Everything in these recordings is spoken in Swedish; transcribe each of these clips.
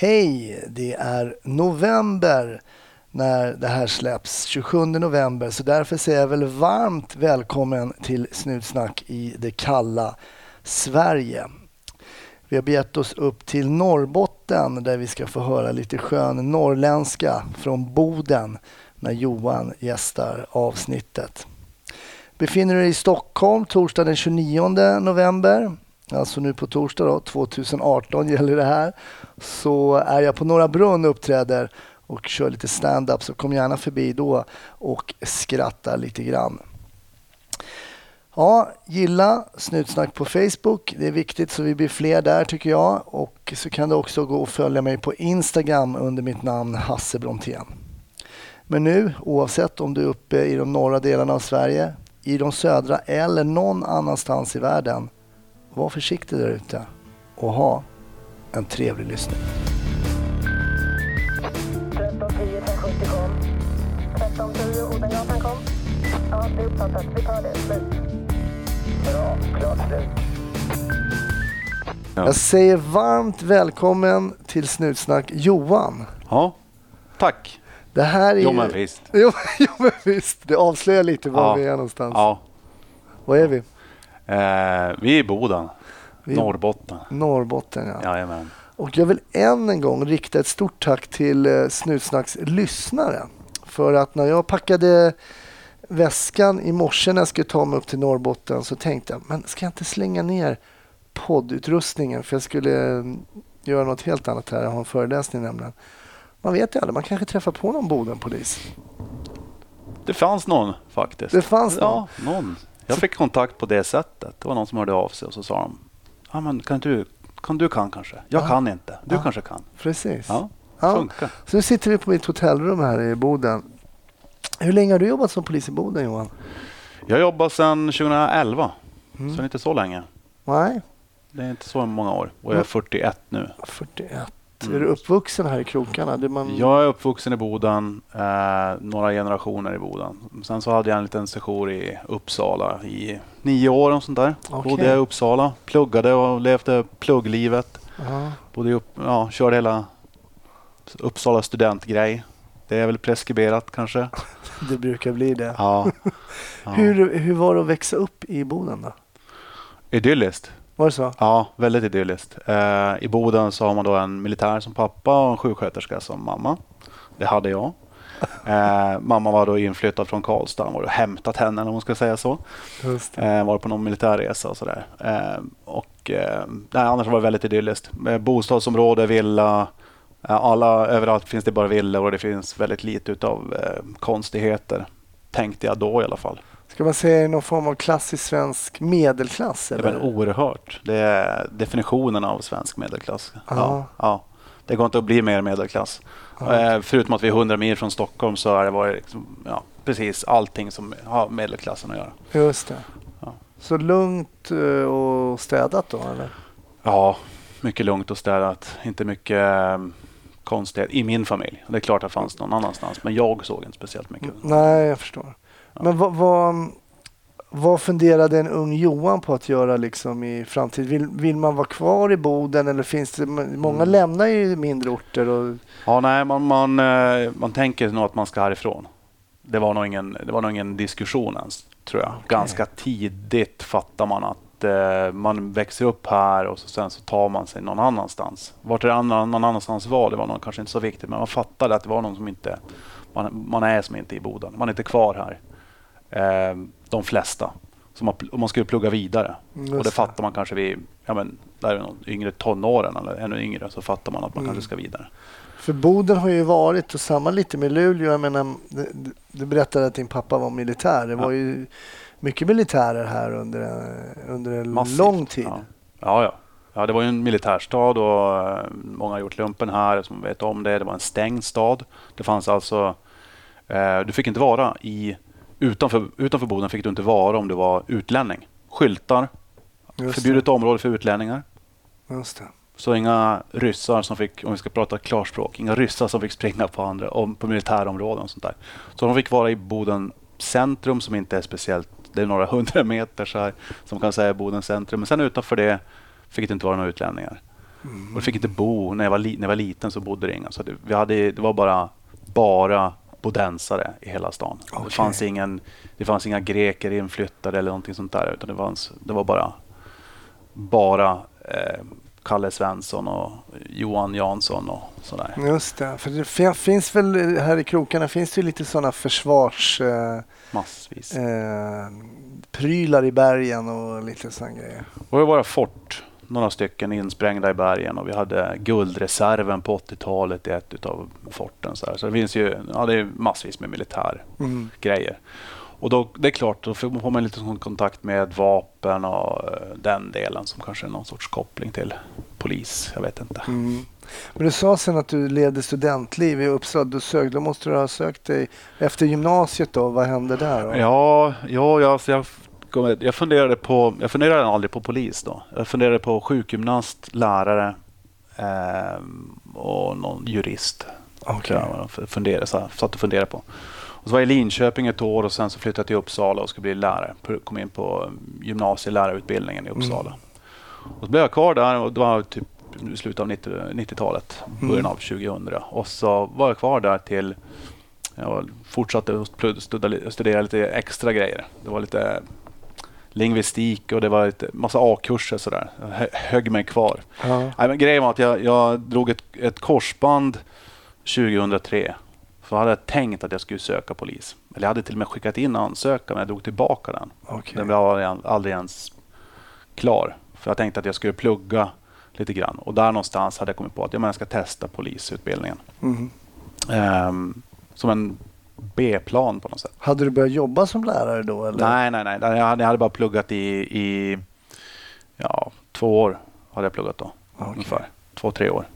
Hej! Det är november när det här släpps, 27 november. Så därför säger jag väl varmt välkommen till Snutsnack i det kalla Sverige. Vi har begett oss upp till Norrbotten där vi ska få höra lite skön norrländska från Boden när Johan gästar avsnittet. Befinner du dig i Stockholm torsdag den 29 november, alltså nu på torsdag då, 2018 gäller det här, så är jag på Norra Brunn och uppträder och kör lite stand-up så kom gärna förbi då och skratta lite grann. Ja, gilla Snutsnack på Facebook. Det är viktigt så vi blir fler där tycker jag. Och så kan du också gå och följa mig på Instagram under mitt namn Hasse Brontén. Men nu, oavsett om du är uppe i de norra delarna av Sverige, i de södra eller någon annanstans i världen, var försiktig där ute och ha en trevlig lyssning. 1310 570 kom. 1310 Odengatan kom. Ja, det är uppfattat. Vi tar det. Slut. Bra. Klart slut. Jag säger varmt välkommen till Snutsnack Johan. Ja, tack. Det här är Jo men visst. Jo, jo men visst. Det avslöjar lite var Ja. vi är någonstans. Ja. Var är vi? Eh, vi är i Boden, Vi Norrbotten. Norrbotten ja. Jajamän. Och jag vill än en gång rikta ett stort tack till eh, Snutsnacks lyssnare. För att när jag packade väskan i morse när jag skulle ta mig upp till Norrbotten så tänkte jag, men ska jag inte slänga ner poddutrustningen? För jag skulle eh, göra något helt annat här. Jag har en föreläsning nämligen. Man vet ju aldrig, man kanske träffar på någon Bodenpolis. Det fanns någon faktiskt. Det fanns någon. Ja, någon. Jag fick kontakt på det sättet. Det var någon som hörde av sig och så sa de, ja men kan du, kan du kan kanske? Jag Ja. kan inte. Du Ja. kanske kan. Precis. Ja, funkar. Så nu sitter vi på mitt hotellrum här i Boden. Hur länge har du jobbat som polis i Boden Johan? Jag jobbar sedan 2011, Mm. så inte så länge. Nej, Det är inte så många år och jag är 41 nu. 41. Mm. Är du uppvuxen här i krokarna? Man... Jag är uppvuxen i Boden, eh, några generationer i Boden. Sen så hade jag en liten sejour i Uppsala i nio år och sånt där. Okej. Bodde jag i Uppsala, pluggade och levde plugglivet. Ja. Bodde upp, ja, körde hela Uppsala studentgrej. Det är väl preskriberat kanske. Det brukar bli det. Ja. ja. Hur, hur var det att växa upp i Boden då? Idylliskt. Var det så? Ja, väldigt idylliskt. Eh, I Boden så har man då en militär som pappa och en sjuksköterska som mamma. Det hade jag. Eh, mamma var då inflyttad från Karlstad. Hon var och hämtat henne om man ska säga så. Eh, var på någon militärresa och sådär. Eh, och, eh, nej, annars var det väldigt idylliskt. Eh, bostadsområde, villa. Alla, överallt finns det bara villor och det finns väldigt lite utav konstigheter. Tänkte jag då i alla fall. Ska man säga någon form av klassisk svensk medelklass? Eller? är oerhört. Det är definitionen av svensk medelklass. Ja. Ja, ja. Det går inte att bli mer medelklass. Ja. Eh, Förutom att vi är 100 mil från Stockholm så har det varit liksom, ja, precis allting som har medelklassen att göra. Just det. Ja. Så lugnt eh, och städat då eller? Ja, mycket lugnt och städat. Inte mycket eh, konstighet i min familj. Det är klart att det fanns någon annanstans, men jag såg inte speciellt mycket. Nej, jag förstår. Men vad, vad, vad funderade en ung Johan på att göra liksom i framtiden? Vill, vill man vara kvar i Boden eller finns det många Mm. lämnar ju mindre orter och Ja, nej, man, man, eh, man tänker nog att man ska härifrån. Det var nog ingen, det var nog ingen diskussion ens, tror jag. Okej. Ganska tidigt fattar man att eh, man växer upp här och så, sen så tar man sig någon annanstans. Vart det annan, någon annanstans var, det var nog kanske inte så viktigt, men man fattade att det var någon som inte, man, man är som inte i Boden. Man är inte kvar här. Eh, de flesta. Så man, om man skulle plugga vidare. Just och det fattar man kanske vid, ja men, där är någon yngre tonåren eller ännu yngre, så fattar man att man Mm. kanske ska vidare. För Boden har ju varit och samma lite med Luleå. Jag menar, du, du berättade att din pappa var militär. Det var Ja. ju mycket militärer här under, en- under en Massivt. lång tid. Ja. Ja, ja. ja, det var ju en militärstad och eh, många har gjort lumpen här som vet om det. Det var en stängd stad. Det fanns alltså, eh, du fick inte vara i, utanför, utanför Boden fick du inte vara om du var utlänning. Skyltar, Just förbjudet område för utlänningar. Det, just det. Så inga ryssar som fick, om vi ska prata klarspråk, inga ryssar som fick springa på, andra, om, på militärområden och sånt där. Så de fick vara i Boden centrum som inte är speciellt, det är några hundra meter så här, som kan säga Boden centrum. Men sen utanför det fick det inte vara några utlänningar. Och jag fick inte bo, när jag var, li, när jag var liten så bodde det inga. Så det, vi hade, det var bara, bara bodensare i hela stan. Okej. Det, fanns ingen, det fanns inga greker inflyttade eller någonting sånt där. Utan det, fanns, det var bara, bara eh, Kalle Svensson och Johan Jansson och sådär. Just det, för det fin- finns väl här i krokarna finns det lite sådana försvars... Eh, Massvis. eh, prylar i bergen och lite sådana grejer. Och det var fort, några stycken insprängda i bergen och vi hade guldreserven på 80-talet i ett av forten. Så, här. så det finns ju ja, det är massvis med militär Mm. grejer. Och då, det är klart, då får man lite sån kontakt med vapen och eh, den delen som kanske är någon sorts koppling till polis. Jag vet inte. Mm. Men du sa sen att du levde studentliv i Uppsala. Du sökte, då måste du ha sökt dig efter gymnasiet då. Vad hände där? Då? Ja, ja jag, så jag, jag, funderade på, jag funderade aldrig på polis då. Jag funderade på sjukgymnast, lärare eh, och någon jurist. Tror jag funderade, så här, satt och funderade på. Och så var jag i Linköping ett år och sen så flyttade jag till Uppsala och skulle bli lärare. Kom in på gymnasielärarutbildningen i Uppsala. Och så blev jag kvar där och det var typ slutet av 90 90-talet, början av 2000. Och så var jag kvar där till jag fortsatte att studera lite extra grejer. Det var lite lingvistik och det var lite massa A-kurser sådär. Jag hö- högg mig kvar. Ja. Nej, men grejen var att jag, jag drog ett, ett korsband 2003. Så hade jag tänkt att jag skulle söka polis. Eller jag hade till och med skickat in ansökan men jag drog tillbaka den. Okej. Den var aldrig- ens klar. För jag tänkte att jag skulle plugga lite grann. Och där någonstans hade jag kommit på att ja, men jag ska testa polisutbildningen. Mhm. Ehm, som en B-plan på något sätt. Hade du börjat jobba som lärare då? Eller? Nej, nej, nej. Jag hade, jag hade bara pluggat i, i ja, två år. hade jag pluggat då. Okej. Ungefär. Två, tre år.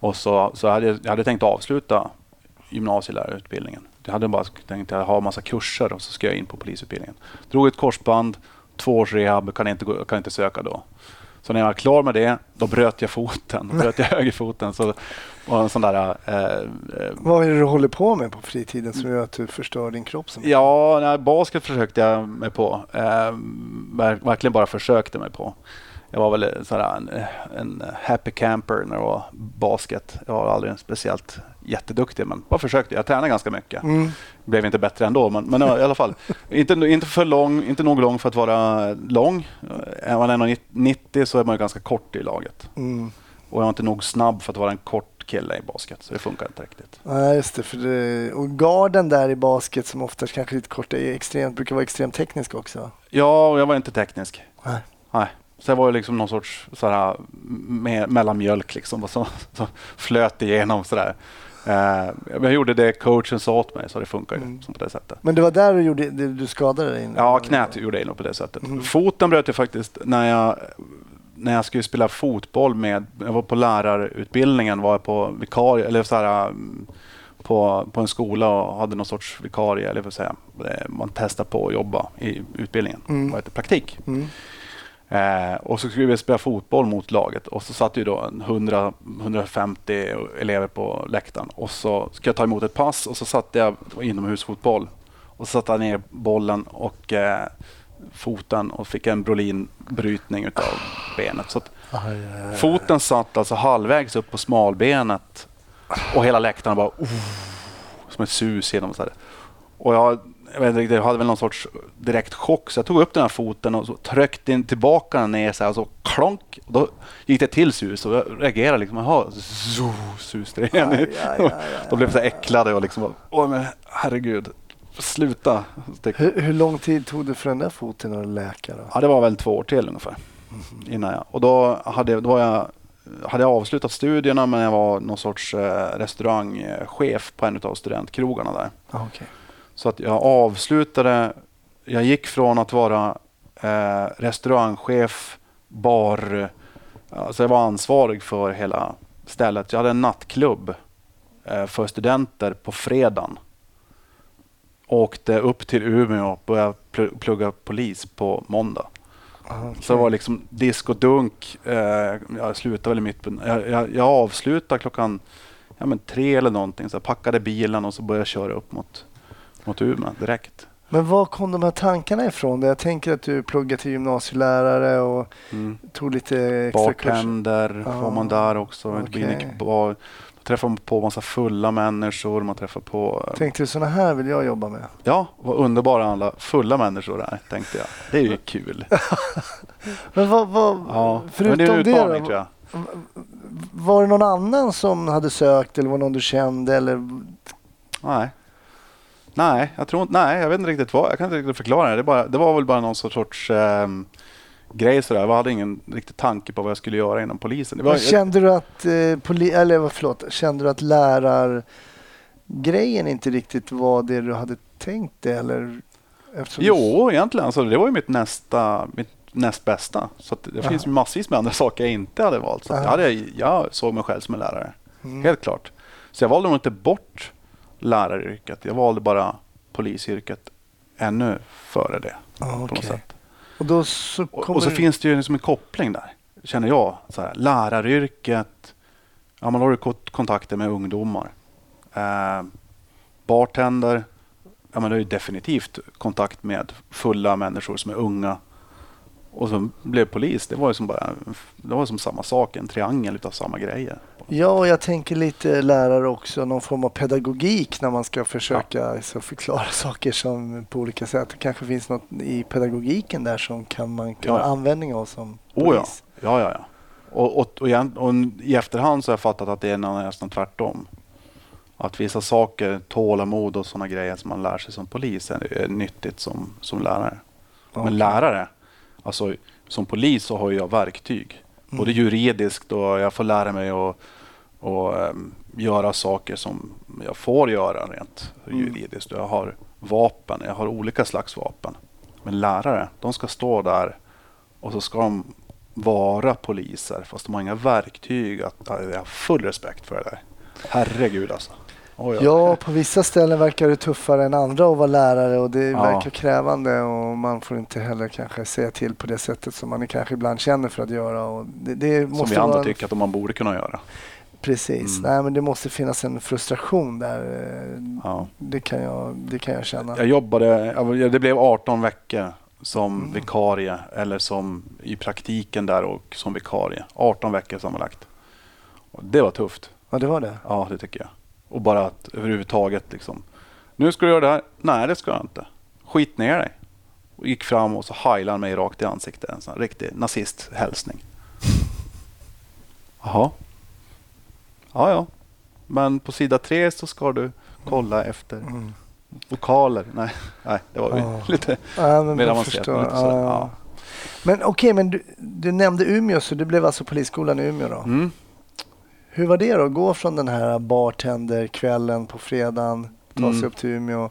Och så, så hade jag, jag hade tänkt avsluta gymnasielärarutbildningen. Jag hade bara tänkt att ha massa kurser och så ska jag in på polisutbildningen. Drog ett korsband, två års rehab, kan inte, kan inte söka då. Så när jag var klar med det, då bröt jag foten. Då bröt jag högerfoten. Så var en sån där... Eh, eh, Vad är det du håller på med på fritiden som gör att du förstör din kropp mycket? Ja, nej, basket försökte jag mig på. Eh, ver- verkligen bara försökte mig på. Jag var väl sådär en, en happy camper när det var basket. Jag var aldrig speciellt jätteduktig, men bara försökte. Jag tränade ganska mycket. Mm. Blev inte bättre ändå, men, men i alla fall. Inte, inte för lång, inte nog lång för att vara lång. Är man 1,90 så är man ganska kort i laget. Mm. Och jag var inte nog snabb för att vara en kort kille i basket, så det funkar inte riktigt. Nej, just det, för det. Och garden där i basket som oftast kanske lite korta är extremt, brukar vara extremt teknisk också. Ja, och jag var inte teknisk. Nej. Nej. Så jag var ju liksom någon sorts sådär, me- mellanmjölk liksom, så, så flöt igenom sådär. Eh, jag gjorde det coachen sa åt mig, så det funkar ju Mm. som på det sättet. Men det var där du, gjorde, det, du skadade dig? Ja, knät gjorde jag på det sättet. Mm. Foten bröt jag faktiskt när jag, när jag skulle spela fotboll med, jag var på lärarutbildningen, var jag på vikarie, eller så här, mm, på, på en skola och hade någon sorts vikarie, eller vad säga, eh, man testar på att jobba i utbildningen. Mm. Vad heter praktik. Mm. Eh, och så skulle vi spela fotboll mot laget och så satt ju då en 100, 150 elever på läktaren och så ska jag ta emot ett pass och så satte jag inomhusfotboll och så satte jag ner bollen och eh, foten och fick en Brolin-brytning utav benet. Så att foten satt alltså halvvägs upp på smalbenet och hela läktaren bara oh, som ett sus genom. Så här. Och jag, jag, vet inte, jag hade väl någon sorts direkt chock så jag tog upp den här foten och så tryckte in tillbaka den ner så här, och så klonk. Och då gick det till sus och jag reagerade liksom. Jaha, zo, sus det igen. Då blev jag så äcklad och liksom åh men herregud, sluta. Hur, hur lång tid tog det för den där foten att läka? Då? ja, det var väl två år till ungefär. Innan jag, och då hade, då var jag, hade jag avslutat studierna men jag var någon sorts eh, restaurangchef på en av studentkrogarna där. Ah, okej. Så att jag avslutade, jag gick från att vara eh, restaurangchef, bar, alltså jag var ansvarig för hela stället. Jag hade en nattklubb eh, för studenter på fredagen. Åkte upp till Umeå och började pl- plugga polis på måndag. Ah, okej. Så det var liksom disk och dunk. Eh, jag slutade väl i mitt... Jag, jag, jag avslutade klockan ja, men tre eller någonting. Så jag packade bilen och så började jag köra upp mot, mot Umeå direkt. Men var kom de här tankarna ifrån? Jag tänker att du pluggade till gymnasielärare och Mm. tog lite extra kurser. Bartender Ja, var man där också. Okay. Bar. Då träffar man på massa fulla människor. Man träffar på... Tänkte du sådana här vill jag jobba med? Ja, vad underbara alla fulla människor är, tänkte jag. Det är ju kul. Men vad, vad, Ja. förutom Men det är det, utmaning då, tror jag. var det någon annan som hade sökt eller var någon du kände? Eller? Nej. Nej, jag tror inte, nej, jag vet inte riktigt vad. Jag kan inte riktigt förklara det. Det, bara, det var väl bara någon sorts ehm, grej sådär. Jag hade ingen riktig tanke på vad jag skulle göra inom polisen. Var, kände du att, eh, poli- eller förlåt, kände du att lärargrejen inte riktigt var det du hade tänkt dig? Eller? Eftersom du- jo, egentligen. Alltså, det var ju mitt nästa, mitt näst bästa. Så det Aha. finns massvis med andra saker jag inte hade valt. Så jag, hade, jag såg mig själv som en lärare. Mm. Helt klart. Så jag valde nog inte bort läraryrket. Jag valde bara polisyrket ännu före det. Okej. sätt. Och, då så kommer och så finns det ju liksom en koppling där, känner jag. Så här, läraryrket, ja, man har ju kont- kontakter med ungdomar. Eh, bartender, ja, men det är ju definitivt kontakt med fulla människor som är unga. Och så blev polis, det var ju som bara det var som samma sak, en triangel utav samma grejer. Ja, och jag tänker lite lärare också, någon form av pedagogik när man ska försöka så förklara saker som på olika sätt. Det kanske finns något i pedagogiken där som kan man kan Ja. ha användning av som Oh ja, polis. ja, ja. ja. Och, och, och, igen, och i efterhand så har jag fattat att det är nästan tvärtom. Att vissa saker, tålamod och sådana grejer som man lär sig som polis är, nyttigt som, som lärare. Ja. Men lärare, alltså som polis så har jag verktyg. Både Mm. juridiskt och jag får lära mig att och, ehm, göra saker som jag får göra rent Mm. juridiskt. Jag har vapen, jag har olika slags vapen. Men lärare, de ska stå där och så ska de vara poliser fast de har inga verktyg. Att, jag har full respekt för det där. Herregud alltså. Oj, oj. Ja, på vissa ställen verkar det tuffare än andra att vara lärare och det Ja. verkar krävande och man får inte heller kanske säga till på det sättet som man kanske ibland känner för att göra. Och det, det Som måste vi andra vara, tycker att man borde kunna göra. Precis, Mm. nej men det måste finnas en frustration där. eh, Ja. Det, kan jag, det kan jag känna. Jag jobbade, det blev 18 veckor som Mm. vikarie eller som i praktiken där och som vikarie. 18 veckor sammanlagt. Och det var tufft. Ja, det var det. Ja, det tycker jag. Och bara att överhuvudtaget liksom. Nu ska du göra det här. Nej, det ska jag inte. Skit ner dig. Och gick fram och så heilade han mig rakt i ansiktet. En sån riktig nazisthälsning. Jaha. Ja, ja. Men på sida tre så ska du kolla efter Mm. vokaler. Nej, nej det var Ja. lite Ja, men mer avancerat. men lite Ja, ja. Men okej, men du, du nämnde Umeå så du blev alltså polisskolan i Umeå då? Mm. Hur var det då? Gå från den här bartenderkvällen på fredagen, ta sig Mm. upp till Umeå.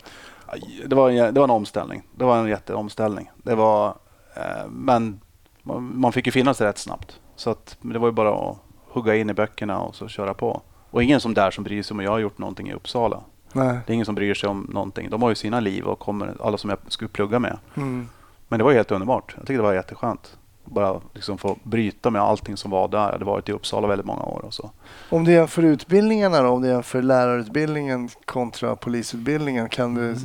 Det var, en, det var en omställning. Det var en jätteomställning. Det var, eh, men man, man fick ju finna sig rätt snabbt. Så att, det var ju bara att hugga in i böckerna och så köra på. Och ingen som där som bryr sig om jag har gjort någonting i Uppsala. Nej. Det är ingen som bryr sig om någonting. De har ju sina liv och kommer, alla som jag skulle plugga med. Mm. Men det var helt underbart. Jag tyckte det var jätteskönt. Bara liksom få bryta med allting som var där. Jag hade varit i Uppsala väldigt många år. Och så. Om du jämför utbildningarna då, om du jämför lärarutbildningen kontra polisutbildningen, kan du,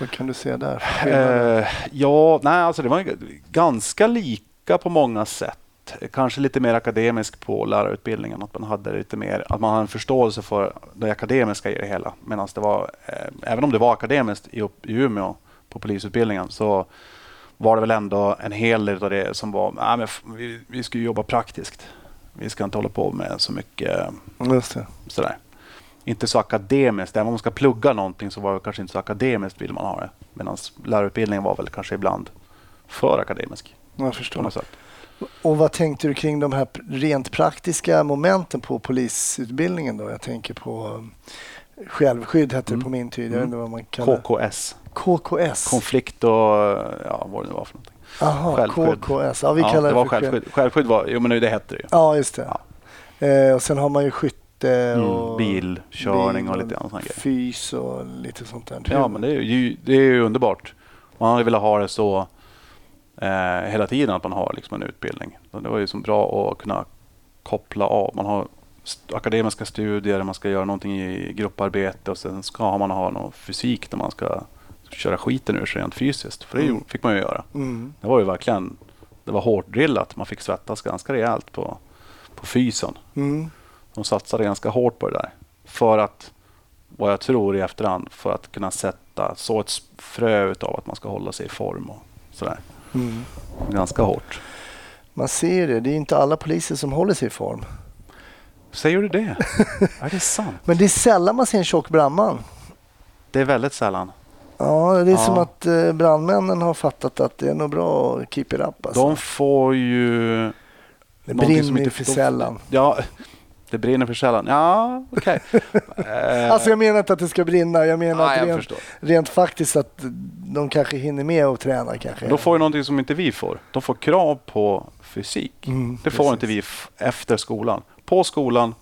vad kan du se där? Eh, ja, nej, alltså det var ganska lika på många sätt. Kanske lite mer akademisk på lärarutbildningen. Att man hade lite mer, att man hade en förståelse för det akademiska i det hela. Medan det var, eh, även om det var akademiskt i, i Umeå på polisutbildningen så var det väl ändå en hel del av det som var, nej, men vi, vi ska ju jobba praktiskt. Vi ska inte hålla på med så mycket sådär. Inte så akademiskt. Även om man ska plugga någonting så var det kanske inte så akademiskt vill man ha det. Medan lärarutbildningen var väl kanske ibland för akademisk. Jag förstår. Och vad tänkte du kring de här rent praktiska momenten på polisutbildningen då? Jag tänker på um, självskydd hette det Mm. på min tid. Jag vet Mm. inte vad man kallar. KKS. KKS. Konflikt och ja, vad det nu var för någonting. Aha, självskydd. KKS. Ja, vi ja, kallar det var för själv- självskydd. Självskydd var, jo men det hette det ju. Ja, just det. Eh, och sen har man ju skytte Mm, och bilkörning och bil lite annat grejer. Fys och lite sånt där. Ja, men det är ju, det är ju underbart. Man hade velat ha det så eh, hela tiden att man har liksom en utbildning. Det var ju så bra att kunna koppla av. Man har akademiska studier, man ska göra någonting i grupparbete och sen ska man ha någon fysik där man ska köra skiten ur sig rent fysiskt. För det Mm. fick man ju göra. Mm. Det var ju verkligen det var hårt drillat. Man fick svettas ganska rejält på, på fysen. Mm. De satsade ganska hårt på det där. För att, vad jag tror i efterhand, för att kunna sätta så ett frö av att man ska hålla sig i form och sådär. Mm. Ganska hårt. Man ser det. Det är inte alla poliser som håller sig i form. Säger du det? är det sant? Men det är sällan man ser en tjock brandman. Det är väldigt sällan. Ja, det är Ja. som att eh, brandmännen har fattat att det är nog bra att keep it up. Alltså. De får ju... det som brinner inte- för de- sällan. Ja, det brinner för sällan. Ja, okej. Eh, Alltså jag menar inte att det ska brinna. Jag menar att jag rent, förstår. rent faktiskt att de kanske hinner med och träna kanske. De får ju någonting som inte vi får. De får krav på fysik. Mm, det får precis. inte vi efter skolan. På skolan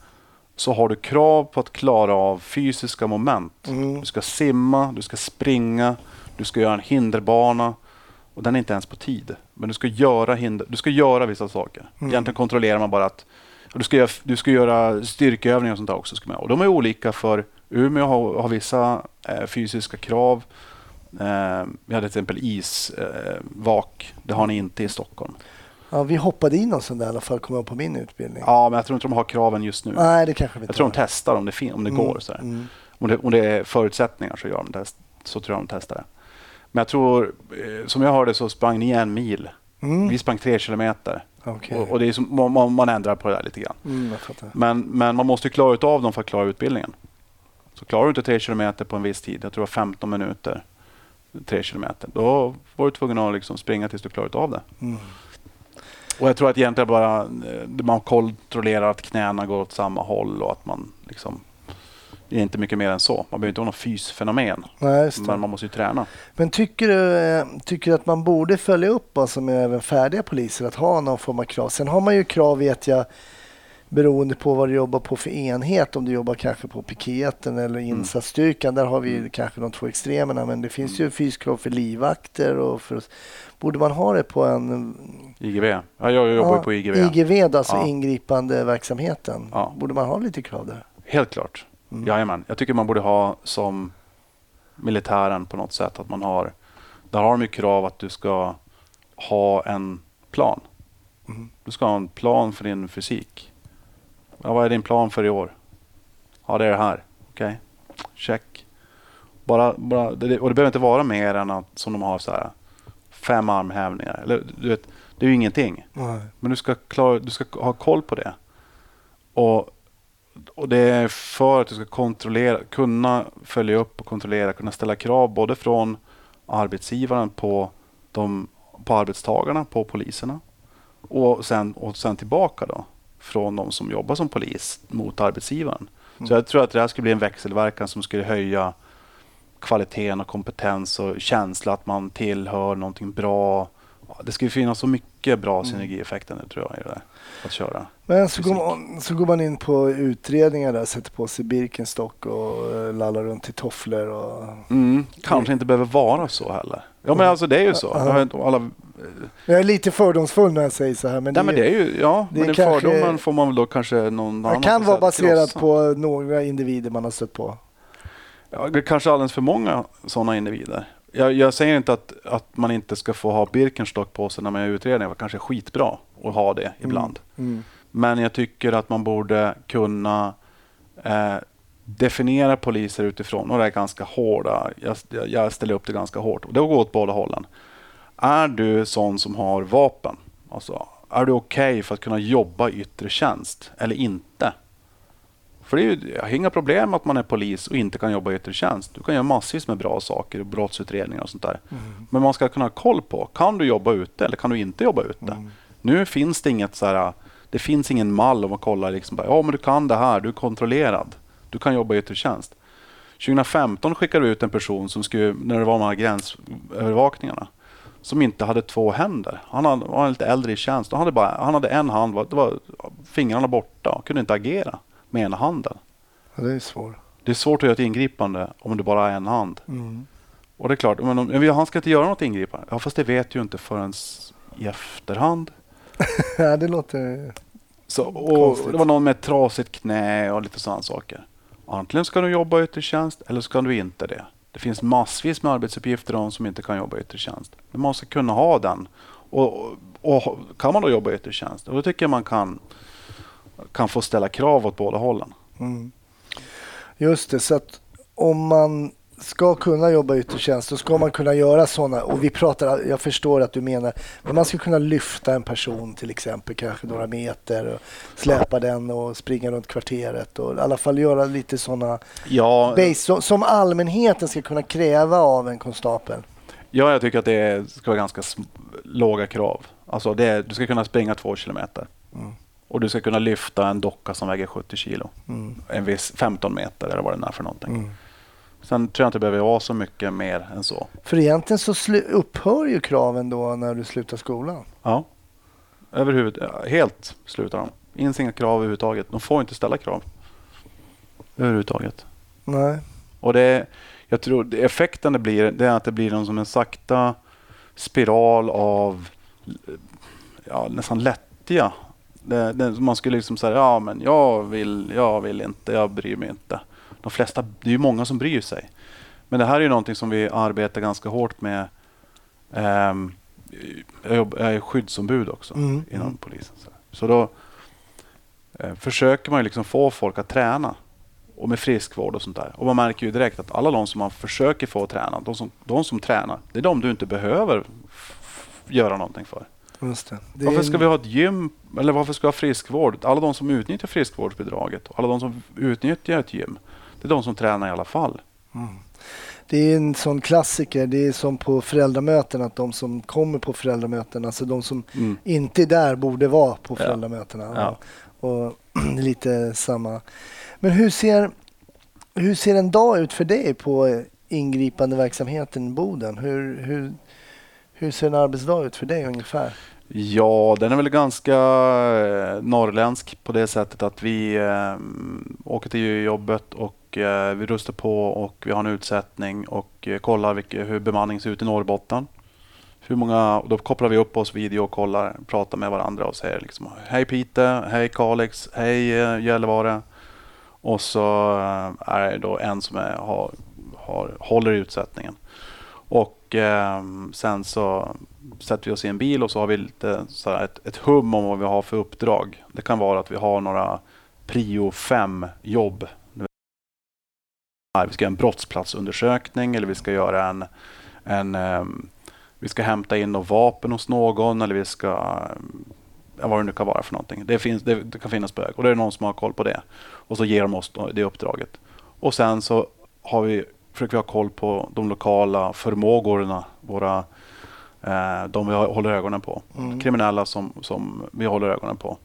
så har du krav på att klara av fysiska moment. Mm. Du ska simma, du ska springa, du ska göra en hinderbana. Och den är inte ens på tid. Men du ska göra, hinder, du ska göra vissa saker. Mm. Egentligen kontrollerar man bara att du, ska göra, du ska göra styrkeövningar och sånt där också. Ska man, och de är olika för Umeå har, har vissa eh, fysiska krav. Eh, vi hade till exempel isvak. Eh, det har ni inte i Stockholm. Ja, vi hoppade in sånt där i alla fall, kom jag på min utbildning. Ja, men jag tror inte de har kraven just nu. Nej, det kanske vi inte Jag tror de testar om det, om det Mm, går. Sådär. mm. Om, det, om det är förutsättningar så, gör de test, så tror jag de testar det. Men jag tror, eh, som jag hörde så sprang ni en mil. Mm. Vi sprang tre kilometer. Okej. Och, och det är som, man- man, ändrar på det där lite grann. Mm. Men, men man måste ju klara ut av dem för att klara utbildningen. Så klarar du inte tre kilometer på en viss tid, jag tror det var 15 minuter, tre kilometer, då var du tvungen att liksom springa tills du klarat av det. Och jag tror att egentligen bara eh, man kontrollerar att knäna går åt samma håll och att man liksom det är inte mycket mer än så. Man behöver inte ha något fysfenomen. Nej. Men man måste ju träna. Men tycker du, eh, tycker du att man borde följa upp alltså med även färdiga poliser att ha någon form av krav? Sen har man ju krav vet jag beroende på vad du jobbar på för enhet. Om du jobbar kanske på piketen eller insatsstyrkan. Där har vi Mm. kanske de två extremerna. Men det finns ju fyskrav för livvakter. Och för, borde man ha det på en IGV. Ja, jag jobbar ja, på IGV. IGV, alltså Ja. ingripande verksamheten. Ja. Borde man ha lite krav där? Helt klart. Mm. Jajamän. Jag tycker man borde ha som militären på något sätt. Att man har, där har de ju krav att du ska ha en plan. Mm. Du ska ha en plan för din fysik. Ja, vad är din plan för i år? Ja, det är det här. Okej, check. Bara, bara, och det behöver inte vara mer än att som de har så här fem armhävningar. Eller, du vet, det är ju ingenting. Nej. Men du ska, klara, du ska ha koll på det. Och, och det är för att du ska kontrollera, kunna följa upp och kontrollera, kunna ställa krav både från arbetsgivaren på, de, på arbetstagarna, på poliserna och sen, och sen tillbaka då från de som jobbar som polis mot arbetsgivaren. Så jag tror att det här skulle bli en växelverkan som skulle höja kvaliteten och kompetens och känsla att man tillhör någonting bra. Det skulle finnas så mycket bra synergieffekter nu tror jag i det att köra. Men så går, man, så går man in på utredningar där, sätter på sig Birkenstock och eh, lallar runt i tofflor. Och... Mm, kanske inte behöver vara så heller. Ja men alltså det är ju så. Alla, Jag är lite fördomsfull när jag säger så här. Men nej men det är ju, ja, det men kanske- fördomen får man väl då kanske någon det annan kan får vara baserat på några individer man har stött på. Ja, det kanske alldeles för många sådana individer. Jag, jag säger inte att, att man inte ska få ha Birkenstock på sig när man gör utredningar. Det kanske är skitbra att ha det ibland. Mm. Men jag tycker att man borde kunna eh, definiera poliser utifrån, och det är ganska hårda, jag, jag- jag ställer upp det ganska hårt, och det går åt båda hållen. Är du sån som har vapen? Alltså, är du okej för att kunna jobba i yttre tjänst eller inte? För det är ju, jag har inga problem att man är polis och inte kan jobba i yttre tjänst. Du kan göra massvis med bra saker, brottsutredningar och sånt där. Men man ska kunna ha koll på, kan du jobba ute eller kan du inte jobba ute? Nu finns det inget så här, det finns ingen mall om att kolla liksom, bara, ja men du kan det här, du är kontrollerad. Du kan jobba i yttre tjänst. 2015 skickade vi ut en person som skulle, när det var de här gränsövervakningarna, som inte hade två händer. Han hade, var lite äldre i tjänst. Han hade, bara, han hade en hand, det var fingrarna borta och kunde inte agera med ena handen. Ja, det är svårt. Det är svårt att göra ett ingripande om du bara har en hand. Mm. Och det är klart, men om, han ska inte göra något ingripande. Ja, fast det vet ju inte förrän i efterhand. ja, det låter... Så, och Konstigt. det var någon med ett trasigt knä och lite sådana saker. Antingen ska du jobba i yttre tjänst eller ska du inte det. Det finns massvis med arbetsuppgifter de som inte kan jobba i yttre tjänst. Men man ska kunna ha den. Och, och, och kan man då jobba i yttre tjänst, då tycker jag man kan, kan få ställa krav åt båda hållen. Mm. Just det, så att om man ska kunna jobba i yttre tjänst, då ska man kunna göra sådana. Och vi pratar, jag förstår att du menar, men man ska kunna lyfta en person till exempel, kanske några meter och släpa den och springa runt kvarteret och i alla fall göra lite sådana Ja, base som- allmänheten ska kunna kräva av en konstapel. ja, jag tycker att det ska vara ganska låga krav. Alltså det, du ska kunna springa två kilometer. Mm. Och du ska kunna lyfta en docka som väger 70 kilo. Mm. En viss 15 meter eller vad det är för någonting. Mm. Sen tror jag inte det behöver vara så mycket mer än så. För egentligen så upphör ju kraven då när du slutar skolan. Ja. Överhuvud, helt slutar de. Finns inga krav överhuvudtaget. De får inte ställa krav. Överhuvudtaget. Nej. Och det, jag tror effekten det blir, det är att det blir någon som en sakta spiral av ja, nästan lättja. Det, det, man skulle liksom säga, ja men jag vill, jag vill inte, jag bryr mig inte. De flesta, det är ju många som bryr sig. Men det här är ju någonting som vi arbetar ganska hårt med. Ehm, jag, är skyddsombud också Mm, inom mm. polisen. Så, då eh, försöker man ju liksom få folk att träna och med friskvård och sånt där. Och man märker ju direkt att alla de som man försöker få att träna, de som, de som tränar, det är de du inte behöver göra någonting för. Just det. det Varför ska vi ha ett gym eller varför ska vi ha friskvård? Alla de som utnyttjar friskvårdsbidraget och alla de som utnyttjar ett gym, det är de som tränar i alla fall. Mm. Det är en sån klassiker. Det är som på föräldramöten att de som kommer på föräldramöten, alltså de som Mm. inte är där borde vara på Ja. föräldramötena. Ja. Och det är lite samma. Men hur ser, hur ser en dag ut för dig på ingripande verksamheten i Boden? Hur, hur, hur ser en arbetsdag ut för dig ungefär? Ja, den är väl ganska eh, norrländsk på det sättet att vi eh, åker till jobbet och eh, vi rustar på och vi har en utsättning och eh, kollar vilka, hur bemanningen ser ut i Norrbotten. Hur många, och då kopplar vi upp oss video och kollar, pratar med varandra och säger liksom Hej Pite, hej Kalix, hej eh, Gällivare. Och så eh, är det då en som är, har, har, håller i utsättningen. Och eh, sen så sätter vi oss i en bil och så har vi lite så här ett, ett hum om vad vi har för uppdrag. Det kan vara att vi har några prio 5 jobb. Vi ska göra en brottsplatsundersökning eller vi ska göra en, en ehm, vi ska hämta in något vapen hos någon eller vi ska vad det nu kan vara för någonting. Det, finns, det, det kan finnas bög och det är någon som har koll på det. Och så ger de oss det uppdraget. Och sen så har vi, försöker vi ha koll på de lokala förmågorna, våra, eh, de vi håller ögonen på. Mm. Kriminella som, som vi håller ögonen på.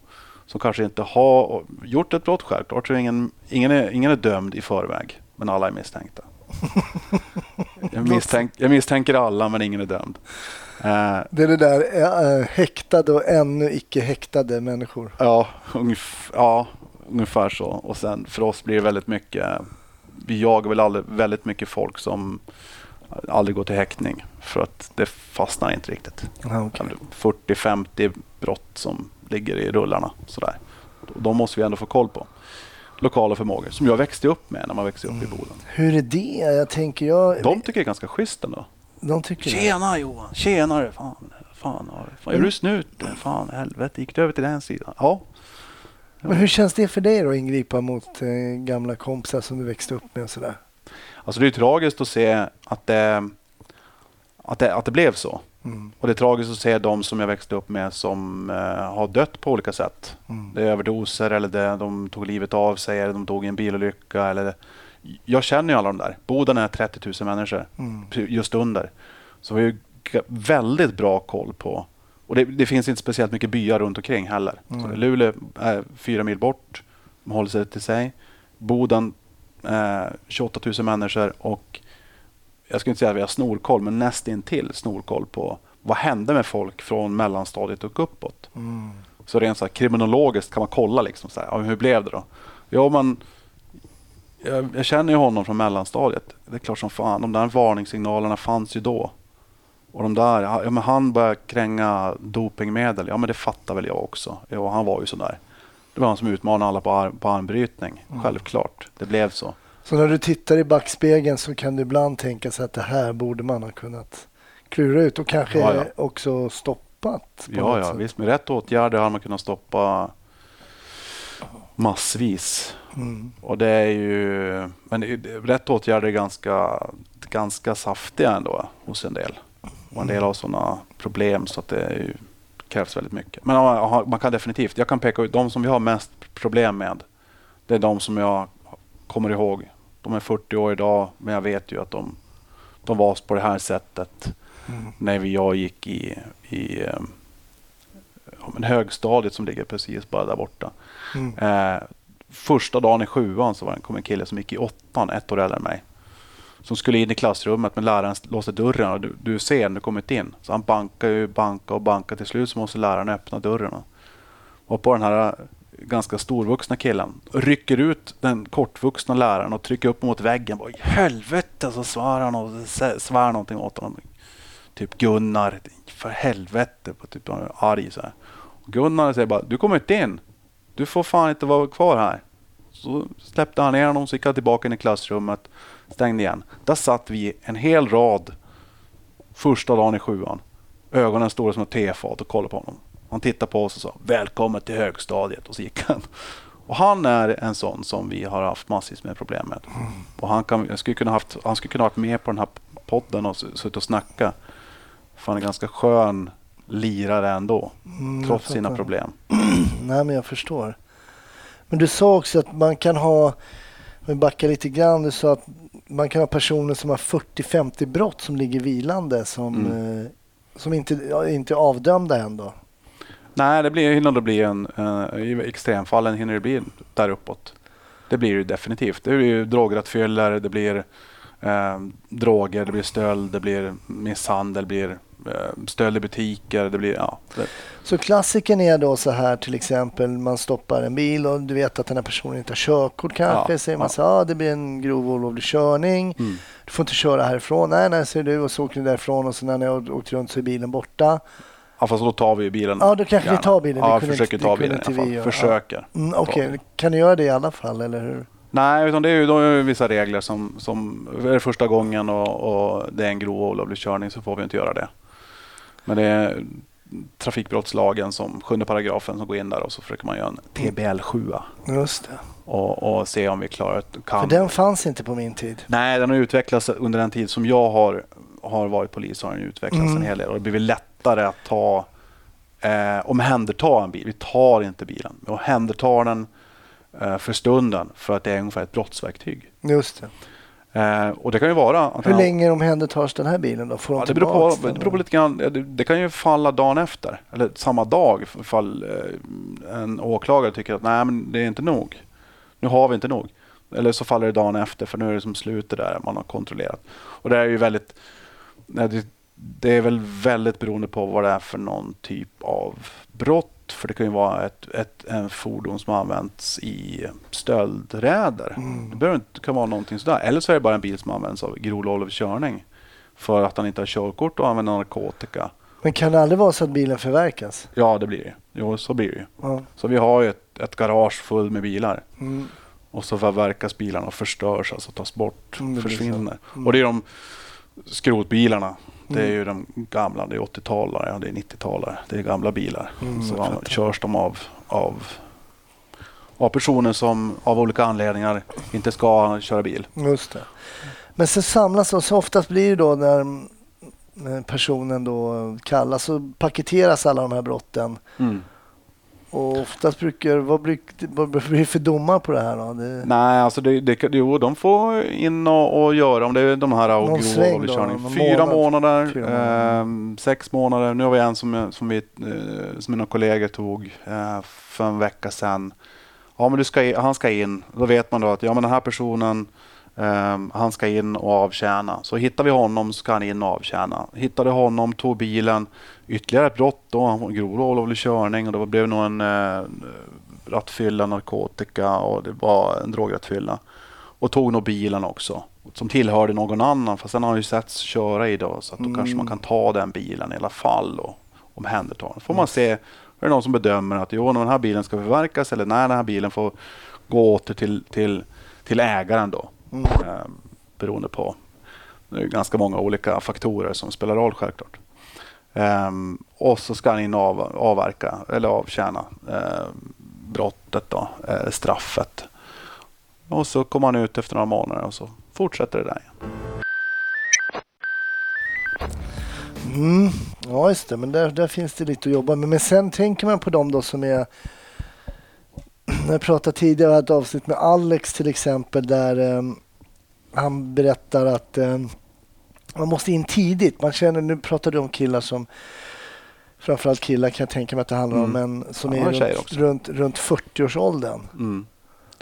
Som kanske inte har gjort ett brott självklart. Så ingen, ingen, är, ingen är dömd i förväg, men alla är misstänkta. Jag, misstänk, jag misstänker alla, men ingen är dömd. Eh, Det är det där äh, häktade och ännu icke häktade människor. Ja, ungef- ja, ungefär så. Och sen för oss blir det väldigt mycket, vi jagar väl aldrig, väldigt mycket folk som aldrig går till häktning för att det fastnar inte riktigt. Okej. 40-50 brott som ligger i rullarna. Sådär. De måste vi ändå få koll på. Lokala förmågor som jag växte upp med när man växte upp i Boden. Hur är det? Jag tänker jag... De tycker det är ganska schysst ändå. de tycker det. Tjena Johan, tjenare, fan, fan, fan är du snut? Fan, helvete, gick du över till den sidan? Ja, Men hur känns det för dig då att ingripa mot eh, gamla kompisar som du växte upp med och sådär? Alltså det är tragiskt att se att det, att det, att det blev så. Mm. Och det är tragiskt att se de som jag växte upp med som eh, har dött på olika sätt. Mm. Det är överdoser eller det, de tog livet av sig eller de dog i en bilolycka. Eller, jag känner ju alla de där. Boden är 30 000 människor, Mm. just under. Så vi har ju väldigt bra koll på och det, det finns inte speciellt mycket byar runt omkring heller. Mm. Luleå är fyra mil bort, de håller sig till sig. Boden eh, 28 000 människor och jag skulle inte säga att vi har snorkoll, men nästintill snorkoll på vad hände med folk från mellanstadiet och uppåt. Mm. Så rent så här, kriminologiskt kan man kolla liksom så här, ja, hur blev det då? Ja, man, jag, jag känner ju honom från mellanstadiet. Det är klart som fan, de där varningssignalerna fanns ju då. Och de där, ja men han började kränga dopingmedel. Ja men det fattar väl jag också. Ja, han var ju sådär. Det var han som utmanade alla på, ar- på armbrytning. Självklart, det blev så. Så när du tittar i backspegeln så kan du ibland tänka sig att det här borde man ha kunnat klura ut och kanske Ja, ja. också stoppat. Ja, ja, sätt. visst. Med rätt åtgärder har man kunnat stoppa massvis. Mm. Och det är ju... Men rätt åtgärder är ganska, ganska saftiga ändå hos en del. Och en del har sådana problem så att det är ju, krävs väldigt mycket. Men man kan definitivt... Jag kan peka ut de som vi har mest problem med. Det är de som jag kommer ihåg. De är 40 år idag, men jag vet ju att de, de var på det här sättet Mm. när vi, jag gick i, i eh, ja, men högstadiet som ligger precis bara där borta. Mm. Eh, första dagen i sjuan så var det, kom en kille som gick i åttan, ett år äldre än mig. Som skulle in i klassrummet men läraren låste dörren och du, du ser när du kommit in. Så han bankar ju, banka och banka. Till slut så måste läraren öppna dörren. Och på den här ganska storvuxna killen rycker ut den kortvuxna läraren och trycker upp mot väggen. Bara, I helvete! Så svär han och svär någonting åt honom. Typ Gunnar, för helvete! På typ han är arg så här. Och Gunnar säger bara, du kommer inte in. Du får fan inte vara kvar här. Så släppte han ner honom, så gick han tillbaka in i klassrummet, stängde igen. Där satt vi en hel rad första dagen i sjuan. Ögonen stora som ett tefat och kollade på honom. Han tittade på oss och sa Välkommen till högstadiet och så gick han. Och han är en sån som vi har haft massvis med problem med. Och han, kan, skulle kunna haft, han skulle kunna varit med på den här podden och suttit och snacka. För han är ganska skön lirare ändå. Mm, trots sina problem. Nej, men jag förstår. Men du sa också att man kan ha, om vi backar lite grann, du sa att man kan ha personer som har 40-50 brott som ligger vilande som, Mm. eh, som inte, inte är avdömda än då. Nej, det blir, hinner det bli en, eh, i extremfallen hinner det bli där uppåt. Det blir det definitivt. Det blir ju drograttfyllor, det blir eh, droger, det blir stöld, det blir misshandel, det blir eh, stöld i butiker, det blir ja. Det, Så klassiken är då så här till exempel man stoppar en bil och du vet att den här personen inte har körkort kanske. Ja, säger man ja. så ah, det blir en grov olovlig körning. mm. Du får inte köra härifrån. Nej, nej, säger du och så åker ni därifrån och så när har åkt runt så är bilen borta. Ja, fast då tar vi bilen. Ja, då kanske ni gärna. tar bilen. Det Ja, kunde försöker ta det bilen i alla fall. vi göra. Försöker. Mm, Okej, kan du göra det i alla fall eller hur? Nej, utan det är ju då är det vissa regler som, som är det första gången och, och det är en grov olovlig körning så får vi inte göra det. Men det är trafikbrottslagen som sjunde paragrafen som går in där och så försöker man göra en TBL 7 Just det. och, och se om vi klarar kan. För den fanns inte på min tid. Nej, den har utvecklats under den tid som jag har, har varit polis har den utvecklats Mm. en hel del och det blir väl lättare att ta eh, omhänderta en bil. Vi tar inte bilen, vi omhändertar den eh, för stunden för att det är ungefär ett brottsverktyg. Just det. Eh, och det kan ju vara Hur han- länge omhändertas den här bilen då? Får de Ja, det, beror på, det beror på lite grann. Det, det kan ju falla dagen efter. Eller samma dag ifall eh, en åklagare tycker att nej men det är inte nog. Nu har vi inte nog. Eller så faller det dagen efter för nu är det som slutet där man har kontrollerat. Och det är ju väldigt det, det är väl väldigt beroende på vad det är för någon typ av brott. För det kan ju vara ett, ett, en fordon som använts i stöldräder. Mm. Det behöver inte kan vara någonting sådär. Eller så är det bara en bil som används av grov olovlig körning. För att han inte har körkort och använder narkotika. Men kan det aldrig vara så att bilen förverkas? Ja, det blir det. Jo, så blir det ju. Ja. Så vi har ju ett, ett garage fullt med bilar. Mm. Och så förverkas bilarna och förstörs, alltså tas bort, Mm, försvinner. Mm. Och det är de skrotbilarna. Det är Mm. ju de gamla, det är 80-talare, ja, det är 90-talare. Det är gamla bilar. Mm, så jag an- fattar. körs de av, av, av personer som av olika anledningar inte ska köra bil. Just det. Men så samlas och så oftast blir det då när när personen då kallas så paketeras alla de här brotten. Mm. Och oftast brukar, vad, blir det för domar på det här då? Det, Nej, alltså det, det, jo, de får in och, och göra om det är de här och grov då, Fyra månad. månader, Fyra månader. ehm, sex månader. Nu har vi en som, som, vi, eh, som mina kollegor tog eh, för en vecka sedan. Ja, men du ska, han ska in. Då vet man då att ja, men den här personen ehm, han ska in och avtjäna. Så hittar vi honom så ska han in och avtjäna. Hittade honom, tog bilen. Ytterligare ett brott då, grov olovlig körning och det blev nog en eh, rattfylla, narkotika och det var en drograttfylla. Och tog nog bilen också. Som tillhörde någon annan. Fast den har ju setts köra i då. Så att då Mm. kanske man kan ta den bilen i alla fall och omhänderta den. får man se. Är det någon som bedömer att jo, den här bilen ska förverkas eller nej, den här bilen får gå åter till, till, till ägaren då. Mm. Eh, beroende på det är ganska många olika faktorer som spelar roll självklart. Ehm, och så ska han in och av, avverka eller avtjäna eh, brottet, då, eh, straffet. Och så kommer han ut efter några månader och så fortsätter det där igen. Mm. Ja, just det. Men där, där finns det lite att jobba med. Men sen tänker man på dem då som är... Jag pratade tidigare om ett avsnitt med Alex till exempel där eh, han berättar att eh, man måste in tidigt. Man känner, nu pratar du om killar som framförallt killar kan jag tänka mig att det handlar om, Mm. men som Ja, är runt, runt, runt 40-årsåldern. Mm.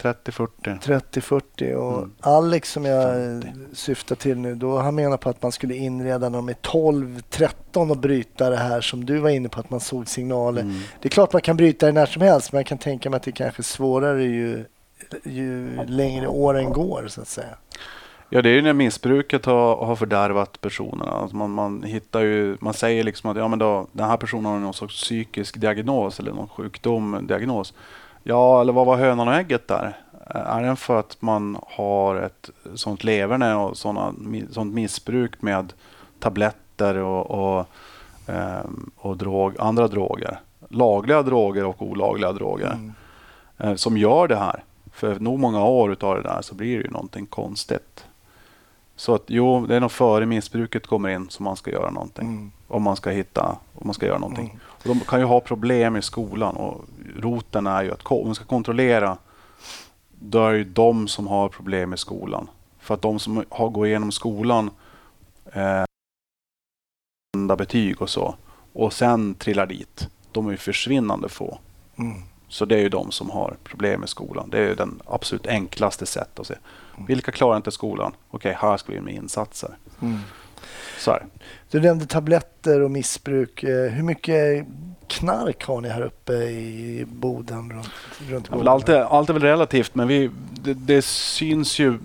30-40. 30-40 och Mm. Alex som jag 50. syftar till nu, då han menar på att man skulle inreda när de är 12-13 och bryta det här som du var inne på att man såg signaler. Mm. Det är klart man kan bryta det när som helst men jag kan tänka mig att det kanske är svårare ju, ju längre åren går så att säga. Ja, det är ju när missbruket har, har fördärvat personerna. Alltså man, man hittar ju, man säger liksom att ja, men då, den här personen har någon sorts psykisk diagnos eller någon sjukdom, diagnos. Ja, eller vad var hönan och ägget där? Är den för att man har ett sånt leverne och såna, sånt missbruk med tabletter och, och, ehm, och drog, andra droger? Lagliga droger och olagliga droger Mm. eh, som gör det här. För nog många år utav det där så blir det ju någonting konstigt. Så att jo, det är nog före missbruket kommer in som man ska göra någonting. Mm. Om man ska hitta, om man ska göra någonting. Mm. Och de kan ju ha problem i skolan och roten är ju att om man ska kontrollera då är det ju de som har problem i skolan. För att de som har gått igenom skolan eh, betyg och så och sen trillar dit. De är ju försvinnande få. Mm. Så det är ju de som har problem i skolan. Det är ju den absolut enklaste sättet att se. Vilka klarar inte skolan? Okej, här ska vi in med insatser. Mm. Så här. Du nämnde tabletter och missbruk. Eh, Hur mycket knark har ni här uppe i Boden? Runt, runt Boden? allt, är, allt är väl relativt, men vi, det, det syns ju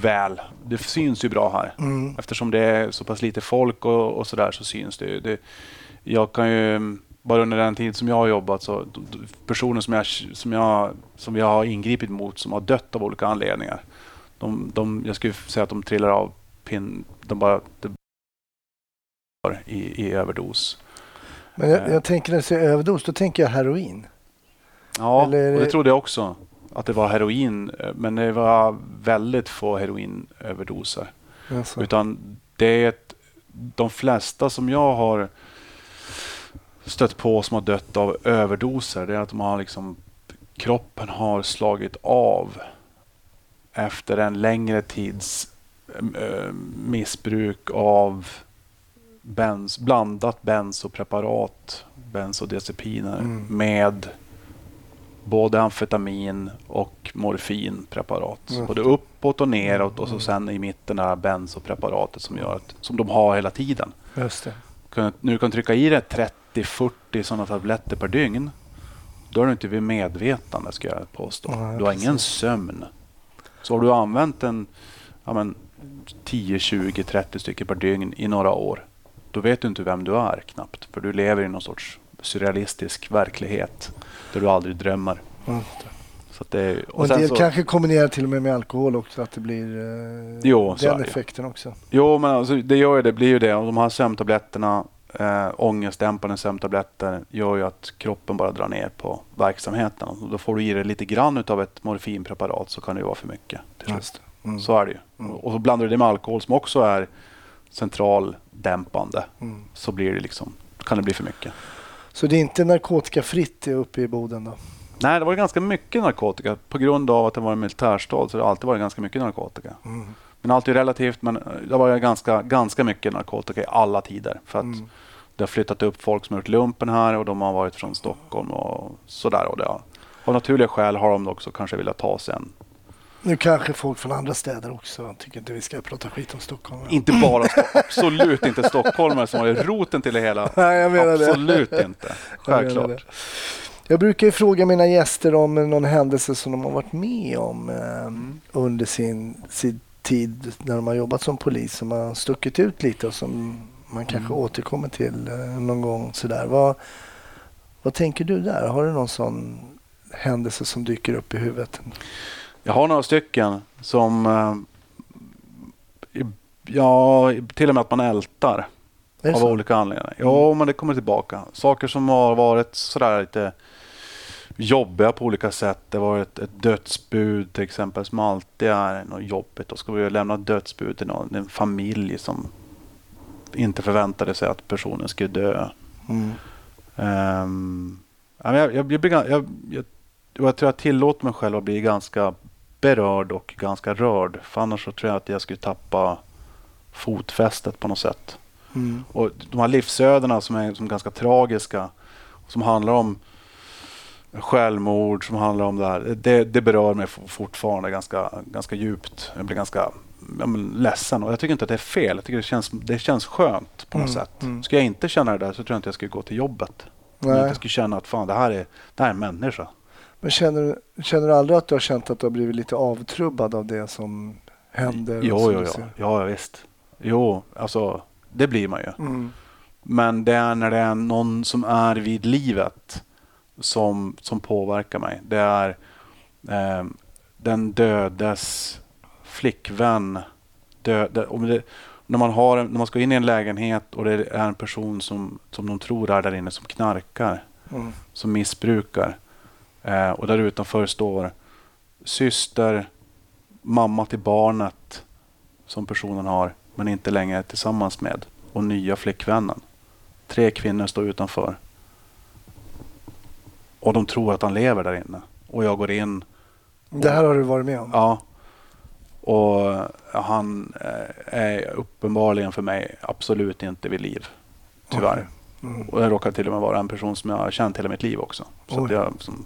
väl. Det syns ju bra här. Mm. Eftersom det är så pass lite folk och, och så där så syns det. Det, jag kan ju, bara under den tid som jag har jobbat, så personer som, jag, som, jag, som jag har ingripit mot som har dött av olika anledningar. De, de, jag skulle säga att de trillar av pin, de bara det, i, i överdos. Men jag, Eh. jag tänker när du säger överdos, då tänker jag heroin. Ja, Eller och det det- trodde jag också. Att det var heroin, eh, men det var väldigt få heroinöverdoser. Alltså. Utan det är ett, de flesta som jag har stött på som har dött av överdoser, det är att de har liksom, kroppen har slagit av efter en längre tids missbruk av bens, blandat bensopreparat, bensodiazepiner Mm. med både amfetamin och morfinpreparat. Mm. Både uppåt och neråt och så sen i mitten det här bensopreparatet som gör att, som de har hela tiden. Just det. Kan- Nu du kan trycka i dig 30-40 sådana tabletter per dygn. Då är du inte vid medvetande ska jag påstå. Nej, du har ingen precis. sömn. Så har du använt en ja, men, 10, 20, 30 stycken per dygn i några år. Då vet du inte vem du är knappt. För du lever i någon sorts surrealistisk verklighet. Där du aldrig drömmer. Det. Så det är, Och en del så- kanske kombinerar till och med med alkohol också, att det blir eh, Jo, den effekten också. Jo, men alltså, det gör ju det. blir ju det. Och de här sömntabletterna, äh, ångestdämpande sömntabletter, gör ju att kroppen bara drar ner på verksamheten. Och då får du i dig lite grann utav ett morfinpreparat så kan det ju vara för mycket. Till slut. Mm. Så är det ju. Mm. Och så blandar du det med alkohol som också är centraldämpande. Mm. Så blir det liksom, kan det bli för mycket. Så det är inte narkotikafritt uppe i Boden då? Nej, det var ganska mycket narkotika. På grund av att det var en militärstad så har det alltid varit ganska mycket narkotika. Mm. Men allt är relativt, men eh, det var ganska, ganska mycket narkotika i alla tider. För att Mm. det har flyttat upp folk som har gjort lumpen här och de har varit från Stockholm och sådär. Och det har, av naturliga skäl har de också kanske velat ta sig en, Nu kanske folk från andra städer också tycker inte vi ska prata skit om Stockholm. inte bara, Sto- absolut inte stockholmare som var roten till det hela. Nej, jag menar det. Absolut inte, Jag menar självklart. det. Jag brukar ju fråga mina gäster om någon händelse som de har varit med om eh, under sin, sin tid när de har jobbat som polis som har stuckit ut lite och som man kanske Mm. återkommer till eh, någon gång. Sådär. Vad, vad tänker du där? Har du någon sån händelse som dyker upp i huvudet? Jag har några stycken som eh, Ja, till och med att man ältar av så? olika anledningar. Ja, men det kommer tillbaka. Saker som har varit sådär lite jobbiga på olika sätt. Det var ett, ett dödsbud till exempel som alltid är något jobbigt. Då ska vi lämna dödsbud till någon, en familj som inte förväntade sig att personen skulle dö. Mm. Men jag, jag, jag, jag, jag, jag tror jag tillåter mig själv att bli ganska berörd och ganska rörd. För annars så tror jag att jag skulle tappa fotfästet på något sätt. Mm. Och de här livsödena som är, som ganska tragiska, som handlar om självmord, som handlar om det här. Det, det berör mig fortfarande ganska, ganska djupt. Jag blir ganska ja, men, ledsen och jag tycker inte att det är fel. Jag tycker det känns, det känns skönt på något Mm, sätt. mm. Ska jag inte känna det där så tror jag inte jag skulle gå till jobbet. Om jag Nej. inte skulle känna att fan, det här är, det här är en människa. Men känner, känner du aldrig att du har känt att du har blivit lite avtrubbad av det som händer? Jo, som jo, jo. ja, visst. Jo, alltså det blir man ju. Mm. Men det är när det är någon som är vid livet som, som påverkar mig. Det är eh, den dödes flickvän. Dö, det, om det, när, man har, när man ska in i en lägenhet och det är en person som, som de tror är där inne som knarkar, Mm. som missbrukar. Eh, och där utanför står syster, mamma till barnet som personen har men inte längre tillsammans med och nya flickvännen. Tre kvinnor står utanför. Och de tror att han lever där inne. Och jag går in. Det här har du varit med om? Ja. Och han eh, är uppenbarligen för mig absolut inte vid liv. Tyvärr. Mm. Och det råkar till och med vara en person som jag har känt hela mitt liv också. Så jag, som,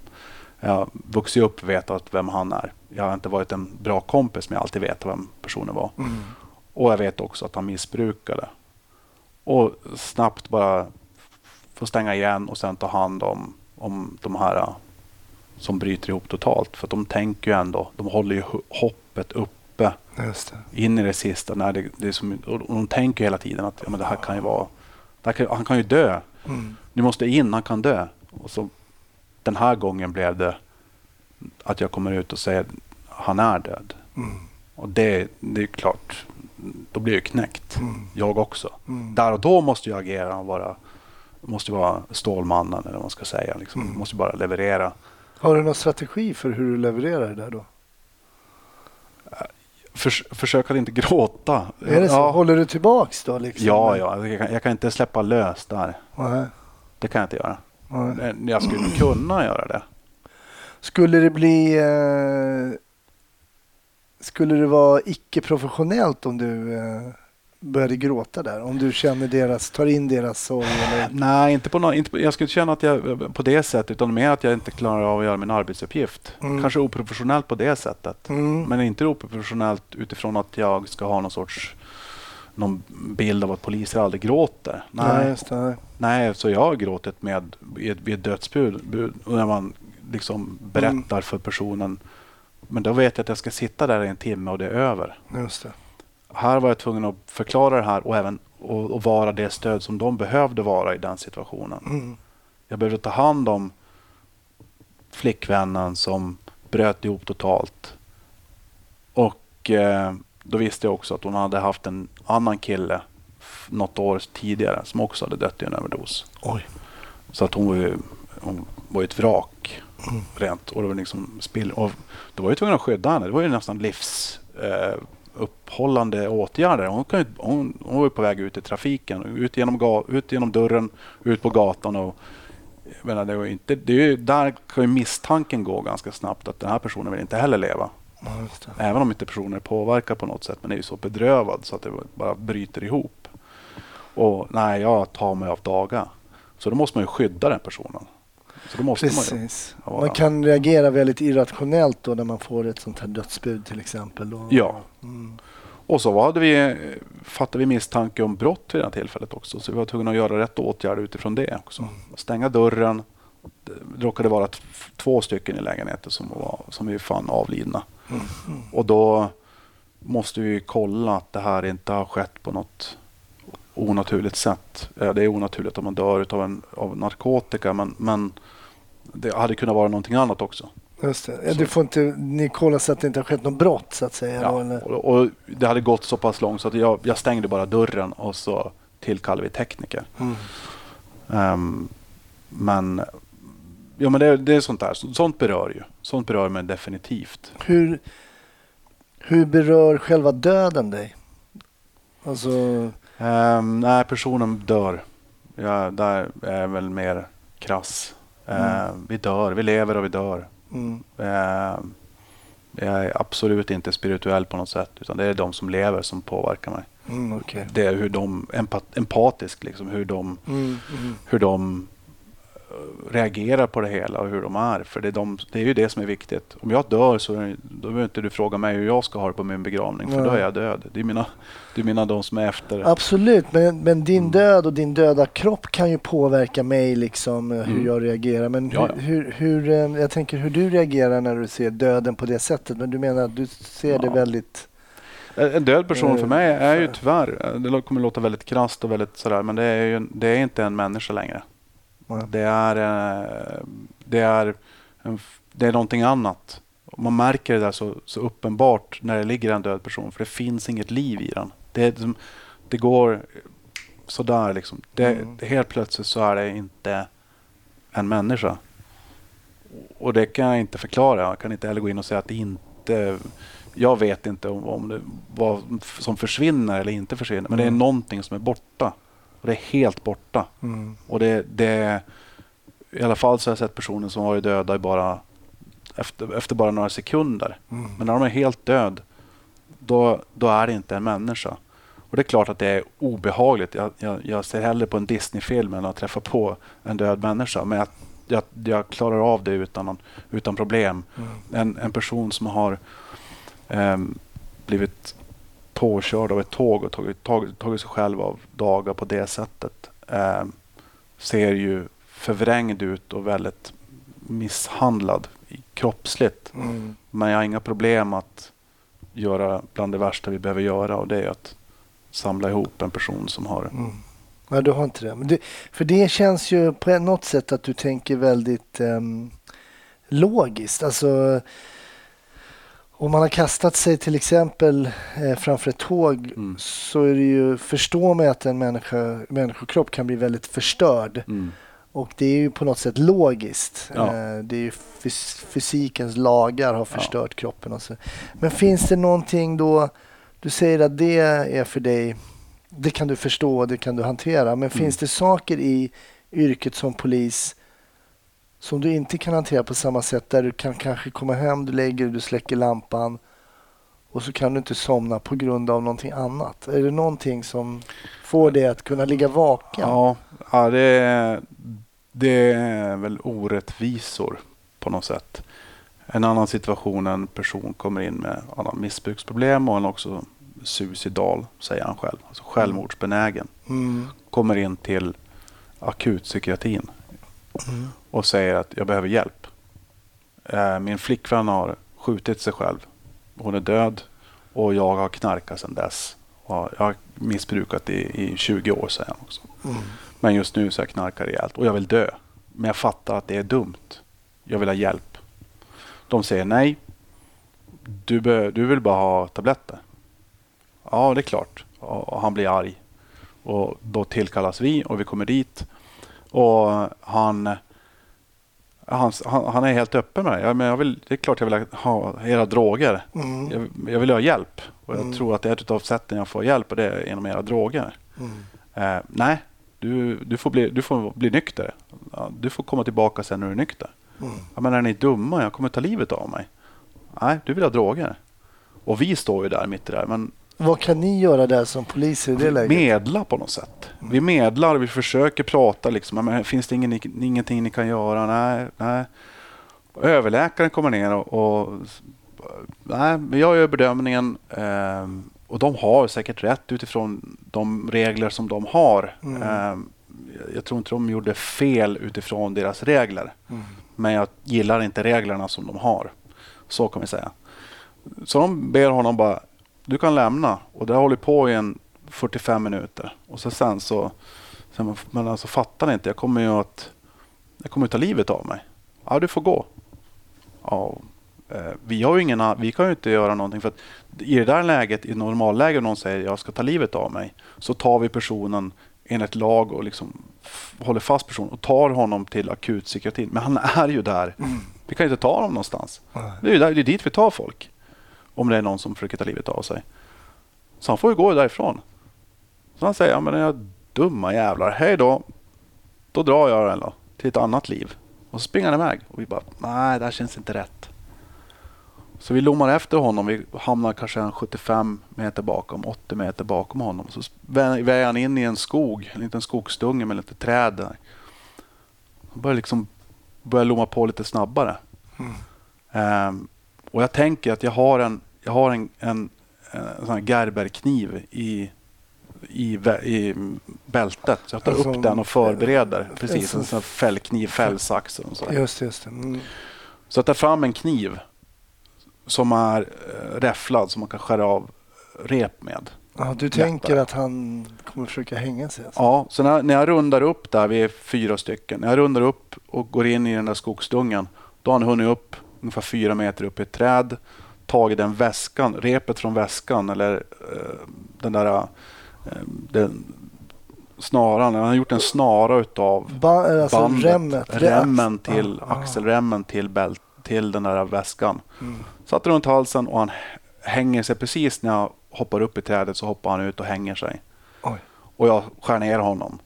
jag har vuxit upp och vetat vem han är. Jag har inte varit en bra kompis men jag har alltid vetat vem personen var. Mm. Och jag vet också att han missbrukade. Och snabbt bara få stänga igen och sen ta hand om, om de här uh, som bryter ihop totalt. För de tänker ju ändå, de håller ju hoppet uppe in i det sista. När det, det är som, och de tänker hela tiden att ja, men det här kan ju vara, kan, han kan ju dö. Mm. Ni måste in, han kan dö. Och så den här gången blev det att jag kommer ut och säger han är död. Mm. Och det, det är klart, då blir jag knäckt. Mm. Jag också. Mm. Där och då måste jag agera och vara, måste vara Stålmannen eller vad man ska säga. Liksom. Mm. Måste bara leverera. Har du någon strategi för hur du levererar det där då? Förs, försök att inte gråta. Är det så? Ja, Håller du tillbaks då? Liksom? ja, ja. Jag, kan, jag kan inte släppa lös där. Nej. Det kan jag inte göra. Nej. Men Jag skulle kunna göra det. Skulle det bli... Eh, skulle det vara icke-professionellt om du eh, började gråta där? Om du känner deras, tar in deras sorg eller... Nej, inte på, nå- inte på Jag skulle känna att jag på det sättet, utan mer att jag inte klarar av att göra min arbetsuppgift. Mm. Kanske oprofessionellt på det sättet. Mm. Men inte oprofessionellt utifrån att jag ska ha någon sorts någon bild av att poliser aldrig gråter. Nej, Nej. Nej. så jag har gråtit med vid ett, dödsbud bud, när man liksom berättar Mm. för personen. Men då vet jag att jag ska sitta där i en timme och det är över. Just det. Här var jag tvungen att förklara det här och även och, och vara det stöd som de behövde vara i den situationen. Mm. Jag behövde ta hand om flickvännen som bröt ihop totalt. Och eh, då visste jag också att hon hade haft en annan kille något år tidigare som också hade dött i en överdos. Oj. Så att hon var ju, hon var ju ett vrak Mm. rent. Och det var liksom spill. Och då var jag tvungen att skydda henne. Det var ju nästan livs eh, upphållande åtgärder. Hon, kan hon, hon var på väg ut i trafiken. Ut genom, ut genom dörren, ut på gatan. Och, menar, det var inte, det är ju, där kan ju misstanken gå ganska snabbt att den här personen vill inte heller leva. Även om inte personen är påverkad på något sätt. Men är ju så bedrövad så att det bara bryter ihop. Och nej, jag tar mig av daga. Så då måste man ju skydda den personen. Så då måste man ju. Precis. Ja, Man ja. kan reagera väldigt irrationellt då när man får ett sånt här dödsbud till exempel. Då. Ja. Mm. Och så hade vi, fattade vi misstanke om brott vid det här tillfället också. Så vi var tvungna att göra rätt åtgärder utifrån det också. Mm. Stänga dörren. Det råkade vara två stycken i lägenheten som, var, som vi fann avlidna. Mm. Och då måste vi kolla att det här inte har skett på något onaturligt sätt. Det är onaturligt om man dör av, en, av narkotika men, men det hade kunnat vara någonting annat också. Just det. Du får inte, ni kollar så att det inte har skett något brott så att säga? Ja, och, och det hade gått så pass långt så att jag, jag stängde bara dörren och så tillkallade vi tekniker. Mm. Ehm, men ja, men det, det är sånt där. Så- Sånt berör ju. Sånt berör mig definitivt. Hur, hur berör själva döden dig? Alltså, Um, nej, personen dör. Ja, där är jag väl mer krass. Ehm, vi dör, vi lever och vi dör. mm, Ehm, jag är absolut inte spirituell på något sätt. Utan det är de som lever som påverkar mig. mm, okej. Det är hur de, empat, empatiskt liksom, hur de Mm, mm, hur de eh, reagerar på det hela och hur de är. För det är, de, det är ju det som är viktigt. Om jag dör så det, då behöver inte du fråga mig hur jag ska ha det på min begravning. För då är jag död. Det är mina, det är mina de som är efter. Absolut, men, men din Mm. död och din döda kropp kan ju påverka mig liksom eh, hur Mm. jag reagerar. Men hur, hur, hur, eh, jag tänker hur du reagerar när du ser döden på det sättet. Men du menar att du ser det Ja. väldigt... En död person Eh, för mig är ju tyvärr, det kommer låta väldigt krasst och väldigt sådär, men det är ju det är inte en människa längre. Det är, eh, det är, en, det är någonting annat. Man märker det där så, så uppenbart när det ligger en död person, för det finns inget liv i den. Det, det går sådär liksom. Det, Mm. Helt plötsligt så är det inte en människa. Och det kan jag inte förklara. Jag kan inte heller gå in och säga att det inte... Jag vet inte om, om det vad som försvinner eller inte försvinner. Men det är Mm. någonting som är borta. Och det är helt borta. Mm. Och det, det, I alla fall så har jag sett personer som varit döda i bara, efter, efter bara några sekunder. Mm. Men när de är helt död, då, då är det inte en människa. Och det är klart att det är obehagligt. Jag, jag, jag ser hellre på en Disney-film än att träffa på en död människa. Men jag, jag, jag klarar av det utan, utan problem. Mm. En, en person som har ehm, blivit påkörd av ett tåg och tagit, tagit, tagit sig själv av dagar på det sättet ehm, ser ju förvrängd ut och väldigt misshandlad kroppsligt. Mm. Men jag har inga problem att göra bland det värsta vi behöver göra och det är att samla ihop en person som har Mm. Nej, du har inte det. Det. För det känns ju på något sätt att du tänker väldigt ehm, logiskt. Alltså, om man har kastat sig till exempel eh, framför ett tåg Mm. så är det ju, förstår man att en människa, människokropp kan bli väldigt förstörd. Mm. Och det är ju på något sätt logiskt. Ja. Eh, Det är ju fys- fysikens lagar har förstört kroppen. Och så. Men finns det någonting då, du säger att det är för dig, det kan du förstå, det kan du hantera. Men finns det saker i yrket som polis som du inte kan hantera på samma sätt där du kan kanske komma hem, du lägger du släcker lampan och så kan du inte somna på grund av någonting annat. Är det någonting som får dig att kunna ligga vaken? Ja, ja det, är, det är väl orättvisor på något sätt. En annan situation, en person kommer in med missbruksproblem och är också suicidal, säger han själv. Alltså självmordsbenägen. Mm. Kommer in till akutpsykiatrin Mm. och säger att jag behöver hjälp. Eh, Min flickvän har skjutit sig själv. Hon är död och jag har knarkat sedan dess. Och Jag har missbrukat i, i 20 år, säger han också. Mm. Men just nu så jag knarkar rejält och jag vill dö. Men jag fattar att det är dumt. Jag vill ha hjälp. De säger nej. Du, be, du vill bara ha tabletter. Ja, det är klart. Och han blir arg. Och då tillkallas vi och vi kommer dit. Och han, han, han, är helt öppen med det. Ja, men jag vill, det är klart jag vill ha era droger. Mm. Jag, jag vill ha hjälp. Och jag Mm. tror att det är ett av sätten jag får hjälp och det är genom era droger. Mm. Eh, nej, du, du, får bli, du får bli nykter. Du får komma tillbaka sen när du är nykter. Mm. Ja, men är ni dumma? Jag kommer ta livet av mig. Nej, du vill ha droger. Och vi står ju där mitt i det där. Men Vad kan ni göra där som poliser i det läget? medla på något sätt. Vi medlar, vi försöker prata liksom. Men finns det ingen, ingenting ni kan göra? Nej, nej. Överläkaren kommer ner och, och nej, jag gör bedömningen ehm, och de har säkert rätt utifrån de regler som de har. Mm. Jag- jag tror inte de gjorde fel utifrån deras regler. Mm. Men jag gillar inte reglerna som de har. Så kan vi säga. Så de ber honom bara, du kan lämna. Och det har hållit på i en 45 minuter. Och så sen så, sen, men alltså fattar ni inte, jag kommer ju att, jag kommer att ta livet av mig. Ja, du får gå. Ja, eh, vi, har ju ingen, vi kan ju inte göra någonting för att i det där läget, i normalläge, om någon säger jag ska ta livet av mig, så tar vi personen enligt lag och liksom håller fast personen och tar honom till akutpsykiatrin. Men han är ju där. Vi kan ju inte ta honom någonstans. Det är ju där, det är dit vi tar folk. Om det är någon som försöker ta livet av sig. Så han får ju gå därifrån. Så han säger, ja men jag dumma jävlar, hej då. Då drar jag den då, till ett annat liv. Och så springer han iväg. Och vi bara, nej det här känns inte rätt. Så vi lommar efter honom. Vi hamnar kanske en 75 meter bakom, 80 meter bakom honom. Så vä- väger han in i en skog, en liten skogsdunge med lite träd där. Han börjar liksom börjar lomma på lite snabbare. Ehm, och jag tänker att jag har en, jag har en, en, en sån här Gerberkniv i, i, i bältet. Så jag tar Alltså, upp den och förbereder. Precis, en en sån- fällkniv, fällsax och så. Just just det. Mm. Så jag tar fram en kniv som är eh, räfflad som man kan skära av rep med. Ja, du tänker att han kommer försöka hänga sig? Alltså. Ja, så när, när jag rundar upp där, vi är fyra stycken. När jag rundar upp och går in i den där skogsdungen, då har han hunnit upp ungefär fyra meter upp i ett träd, tagit den väskan, repet från väskan eller eh, den där eh, den snaran. Han har gjort en snara utav Ba, alltså bandet, remmet. remmen till, Ah, ah. axelremmen till, bält, till den där väskan. Mm. Satt runt halsen och han hänger sig precis när jag hoppar upp i trädet så hoppar han ut och hänger sig. Oj. Och jag skär ner honom.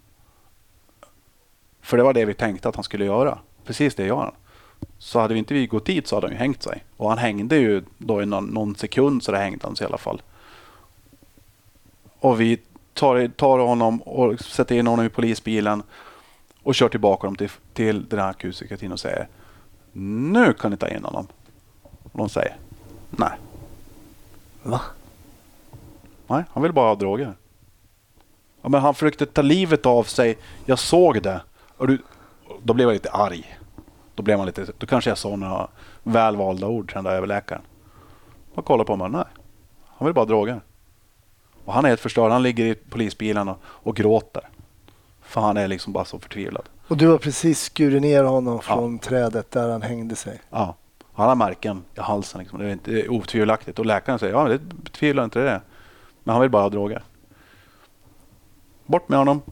För det var det vi tänkte att han skulle göra. Precis det gör han. Så hade vi inte vi gått dit så hade han ju hängt sig. Och han hängde ju då i någon, någon sekund så det hängde han sig i alla fall. Och vi tar, tar honom och sätter in honom i polisbilen och kör tillbaka honom till, till den här akutpsykiatrin och säger Nu kan ni ta in honom. Och de säger nej. Va? Nej, han vill bara ha droger. Ja, men han försökte ta livet av sig. Jag såg det. Och du, då blev jag lite arg. Då, blev man lite, då kanske jag sa några välvalda ord till den där överläkaren. Jag kollade på mig. Nej, han vill bara droger. Och han är helt förstörd. Han ligger i polisbilen och, och gråter. För han är liksom bara så förtvivlad. Och du har precis skurit ner honom från trädet där han hängde sig? Ja, han har märken i halsen. Liksom. Det är inte otvivelaktigt. Och läkaren säger ja, det betvivlar inte det. Men han vill bara ha droger. Bort med honom.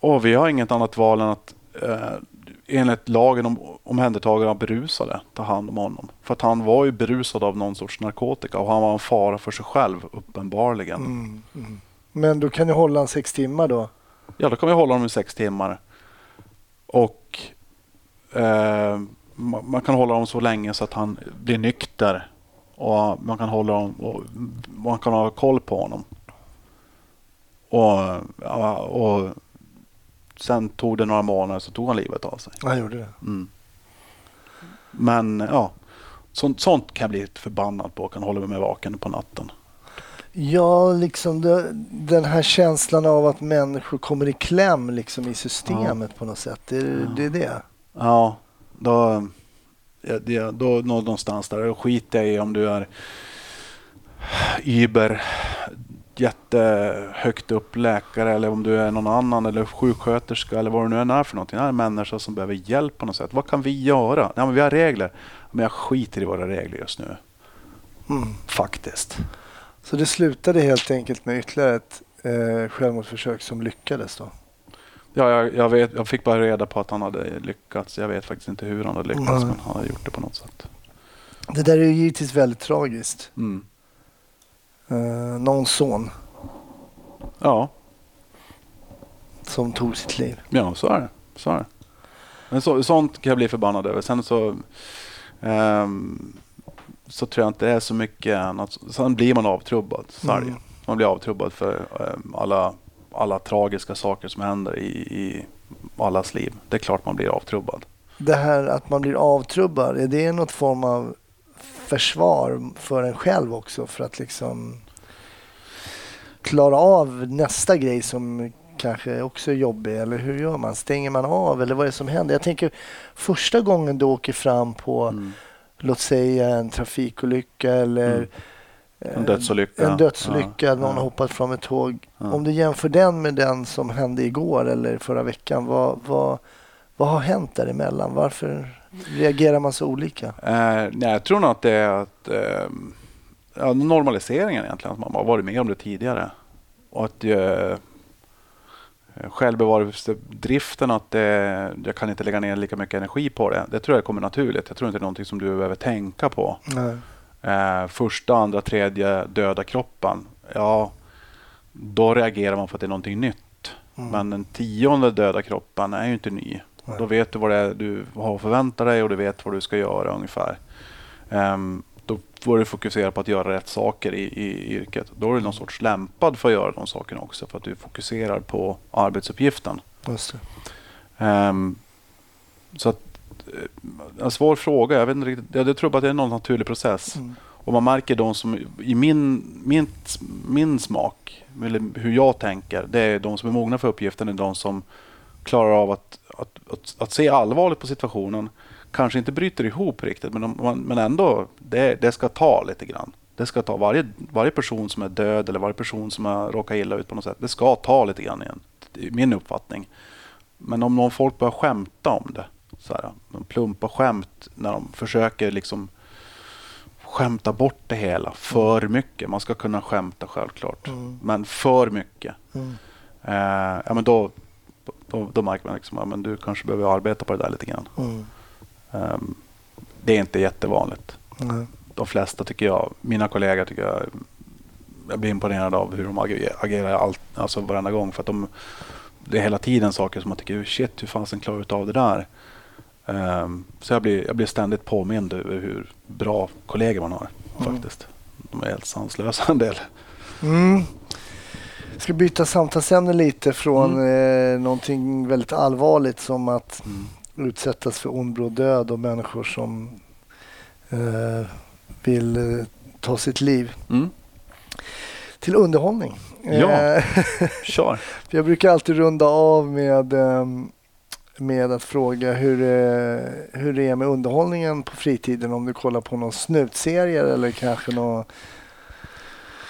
Och vi har inget annat val än att eh, enligt lagen om omhändertagande av berusade ta hand om honom. För att han var ju berusad av någon sorts narkotika och han var en fara för sig själv uppenbarligen. Mm. Mm. Men då kan ni hålla han sex timmar då? Ja, då kan vi hålla honom i sex timmar. Och eh, ma- man kan hålla honom så länge så att han blir nykter. Och man kan hålla honom och man kan ha koll på honom. Och, och sen tog det några månader så tog han livet av sig. Han gjorde det. Mm. Men ja, sånt, sånt kan jag bli förbannad på kan hålla mig vaken på natten. Ja, liksom det, den här känslan av att människor kommer i kläm liksom i systemet på något sätt. Det, Ja. det är det. Ja, då, ja, det, då någonstans där. Då skiter jag i om du är Uber, jättehögt upp läkare eller om du är någon annan eller sjuksköterska eller vad du nu än är för någonting. Det här är en människa som behöver hjälp på något sätt. Vad kan vi göra? Ja, men vi har regler. Men jag skiter i våra regler just nu. Mm. Faktiskt. Så det slutade helt enkelt med ytterligare ett eh, självmordsförsök som lyckades då? Ja, jag, jag, vet, jag fick bara reda på att han hade lyckats. Jag vet faktiskt inte hur han hade lyckats, Nej. men han hade gjort det på något sätt. Det där är ju givetvis väldigt tragiskt. Mm. Eh, någons son Ja, som tog sitt liv. Ja, så är det. Så är det. Men så, sånt kan jag bli förbannad över. Sen så, ehm, så tror jag inte det är så mycket annat. Sen blir man avtrubbad. Så är det ju. Mm. Man blir avtrubbad för ehm, alla, alla tragiska saker som händer i, i allas liv. Det är klart man blir avtrubbad. Det här att man blir avtrubbad, är det något form av försvar för en själv också för att liksom klara av nästa grej som kanske också är jobbig eller hur gör man? Stänger man av eller vad är det som händer? Jag tänker första gången du åker fram på Mm. låt säga en trafikolycka eller Mm. eh, En dödsolycka. en dödsolycka, Ja, någon har ja. hoppat från ett tåg. Ja. Om du jämför den med den som hände igår eller förra veckan, vad, vad, vad har hänt däremellan? Varför reagerar man så olika? Eh, nej, jag tror nog att det är att, eh, ja, normaliseringen egentligen. Att man har varit med om det tidigare. Och att eh, självbevarelsedriften, att det, jag kan inte lägga ner lika mycket energi på det. Det tror jag kommer naturligt. Jag tror inte det är någonting som du behöver tänka på. Eh, första, andra, tredje döda kroppen. Ja, då reagerar man för att det är någonting nytt. Mm. Men den tionde döda kroppen är ju inte ny. Nej. Då vet du vad det är du har att förvänta dig och du vet vad du ska göra ungefär. Ehm, då får du fokusera på att göra rätt saker i, i yrket. Då är du någon sorts lämpad för att göra de sakerna också för att du fokuserar på arbetsuppgiften. Just. Ehm, så att, eh, en svår fråga. Jag, vet inte riktigt, jag, jag tror bara att det är någon naturlig process. Mm. Och man märker de som, i min, min, min smak, eller hur jag tänker, det är de som är mogna för uppgiften, är de som klarar av att, att, att, att se allvarligt på situationen. Kanske inte bryter ihop riktigt, men, de, men ändå, det, det ska ta lite grann. Det ska ta varje, varje person som är död eller varje person som har råkat illa ut på något sätt. Det ska ta lite grann igen. Det är min uppfattning. Men om någon folk börjar skämta om det, så här, de plumpa skämt när de försöker liksom skämta bort det hela för mycket. Man ska kunna skämta självklart, Mm. men för mycket. Mm. Eh, ja, men då, då, då märker man liksom att men du kanske behöver arbeta på det där lite grann. Mm. Ehm, det är inte jättevanligt. Nej. De flesta tycker jag, mina kollegor tycker jag, jag blir imponerad av hur de agerar, allt, alltså varenda gång. För att de, det är hela tiden saker som man tycker, shit hur fasen klarar du av det där? Ehm, så jag blir, jag blir ständigt påmind över hur bra kollegor man har Mm. faktiskt. De är helt sanslösa en del. Mm. Jag ska byta samtalsämne lite från eh, någonting väldigt allvarligt som att utsättas för ond bråd död och människor som eh, vill eh, ta sitt liv. Mm. Till underhållning. Ja. Eh, Kör. jag brukar alltid runda av med, ehm, med att fråga hur, eh, hur det är med underhållningen på fritiden. Om du kollar på någon snutserier eller kanske någon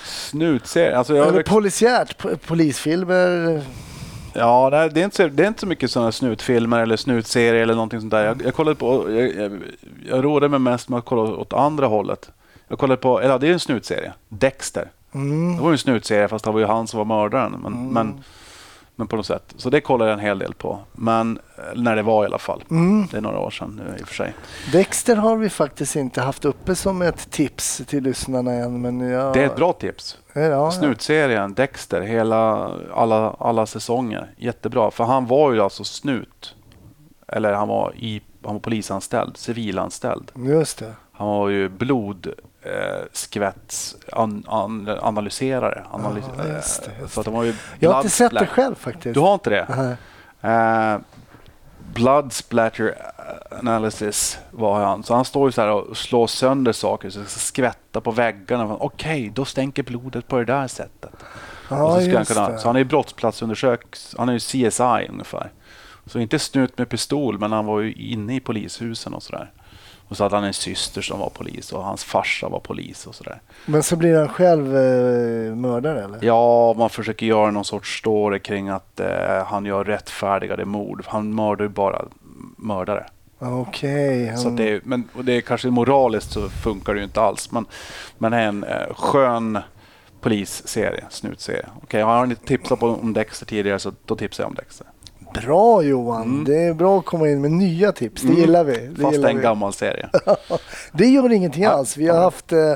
Snutserie. Alltså jag, eller polisiärt, po- polisfilmer. Ja, nej, det, är inte så, det är inte så mycket sådana snutfilmer eller snutserier eller någonting sånt där. Jag, jag kollade på, jag, jag, jag roade mig mest med att kolla åt andra hållet. Jag kollade på, eller ja, det är en snutserie, Dexter. Mm. Det var ju en snutserie fast det var ju han som var mördaren. Men, Mm. men, men på något sätt. Så det kollade jag en hel del på. Men eh, när det var i alla fall. Mm. Det är några år sedan nu i och för sig. Dexter har vi faktiskt inte haft uppe som ett tips till lyssnarna än. Men jag, Det är ett bra tips. Ja, ja. Snutserien, Dexter, hela, alla, alla säsonger. Jättebra. För han var ju alltså snut. Eller han var, i, han var polisanställd, civilanställd. Just det. Han var ju blodskvätts an, an, analyserare. Analys, Ja, just det, eh, just så att han var ju Jag har inte sett det själv faktiskt. Du har inte det? Nej. Eh, blood splatter analysis var han. Så han står ju så här och slår sönder saker, så skvätta på väggarna. Okej, då stänker blodet på det där sättet. Ja, så, han kunna, så han är ju brottsplatsundersöks... Han är ju CSI ungefär. Så inte snut med pistol, men han var ju inne i polishusen och sådär. Och så hade han en syster som var polis och hans farsa var polis och sådär. Men så blir han själv eh, mördare eller? Ja, man försöker göra någon sorts story kring att eh, han gör rättfärdigade mord. Han mördar ju bara mördare. Okej. Så han- att det, är, men, och det är kanske moraliskt så funkar det ju inte alls. Men, men är en eh, skön polisserie, snutserie. Okej, har ni tipsat på, om Dexter tidigare så då tipsar jag om Dexter. Bra Johan. Mm. Det är bra att komma in med nya tips. Det Mm. gillar vi. Det, Fast gillar en vi. gammal serie. det gör ingenting Ja. alls. Vi har Ja. haft eh,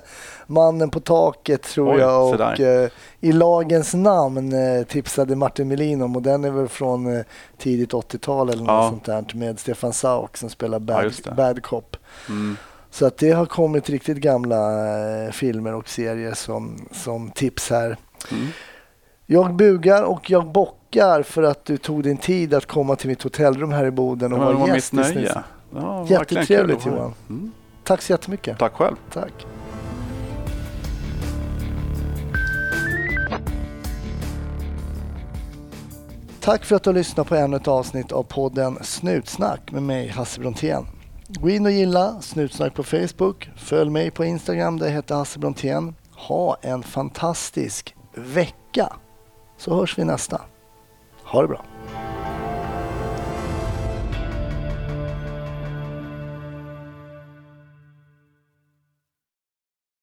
Mannen på taket tror Oj, jag och eh, I lagens namn eh, tipsade Martin Melin om och den är väl från eh, tidigt 80-tal eller något Ja. sånt där med Stefan Sauk som spelar Ja, Bad, det. bad Cop. Mm. Så att det har kommit riktigt gamla eh, filmer och serier som, som tips här. Mm. Jag bugar och jag bockar för att du tog din tid att komma till mitt hotellrum här i Boden och var vara mitt gäst i nöje. Snus. Ja, Jättetrevligt, Johan. Mm. Tack så jättemycket. Tack själv. Tack. Tack för att du har lyssnat på ännu ett avsnitt av podden Snutsnack med mig Hasse Brontén. Gå in och gilla Snutsnack på Facebook. Följ mig på Instagram där jag heter Hasse Brontén. Ha en fantastisk vecka så hörs vi nästa. Ha det bra.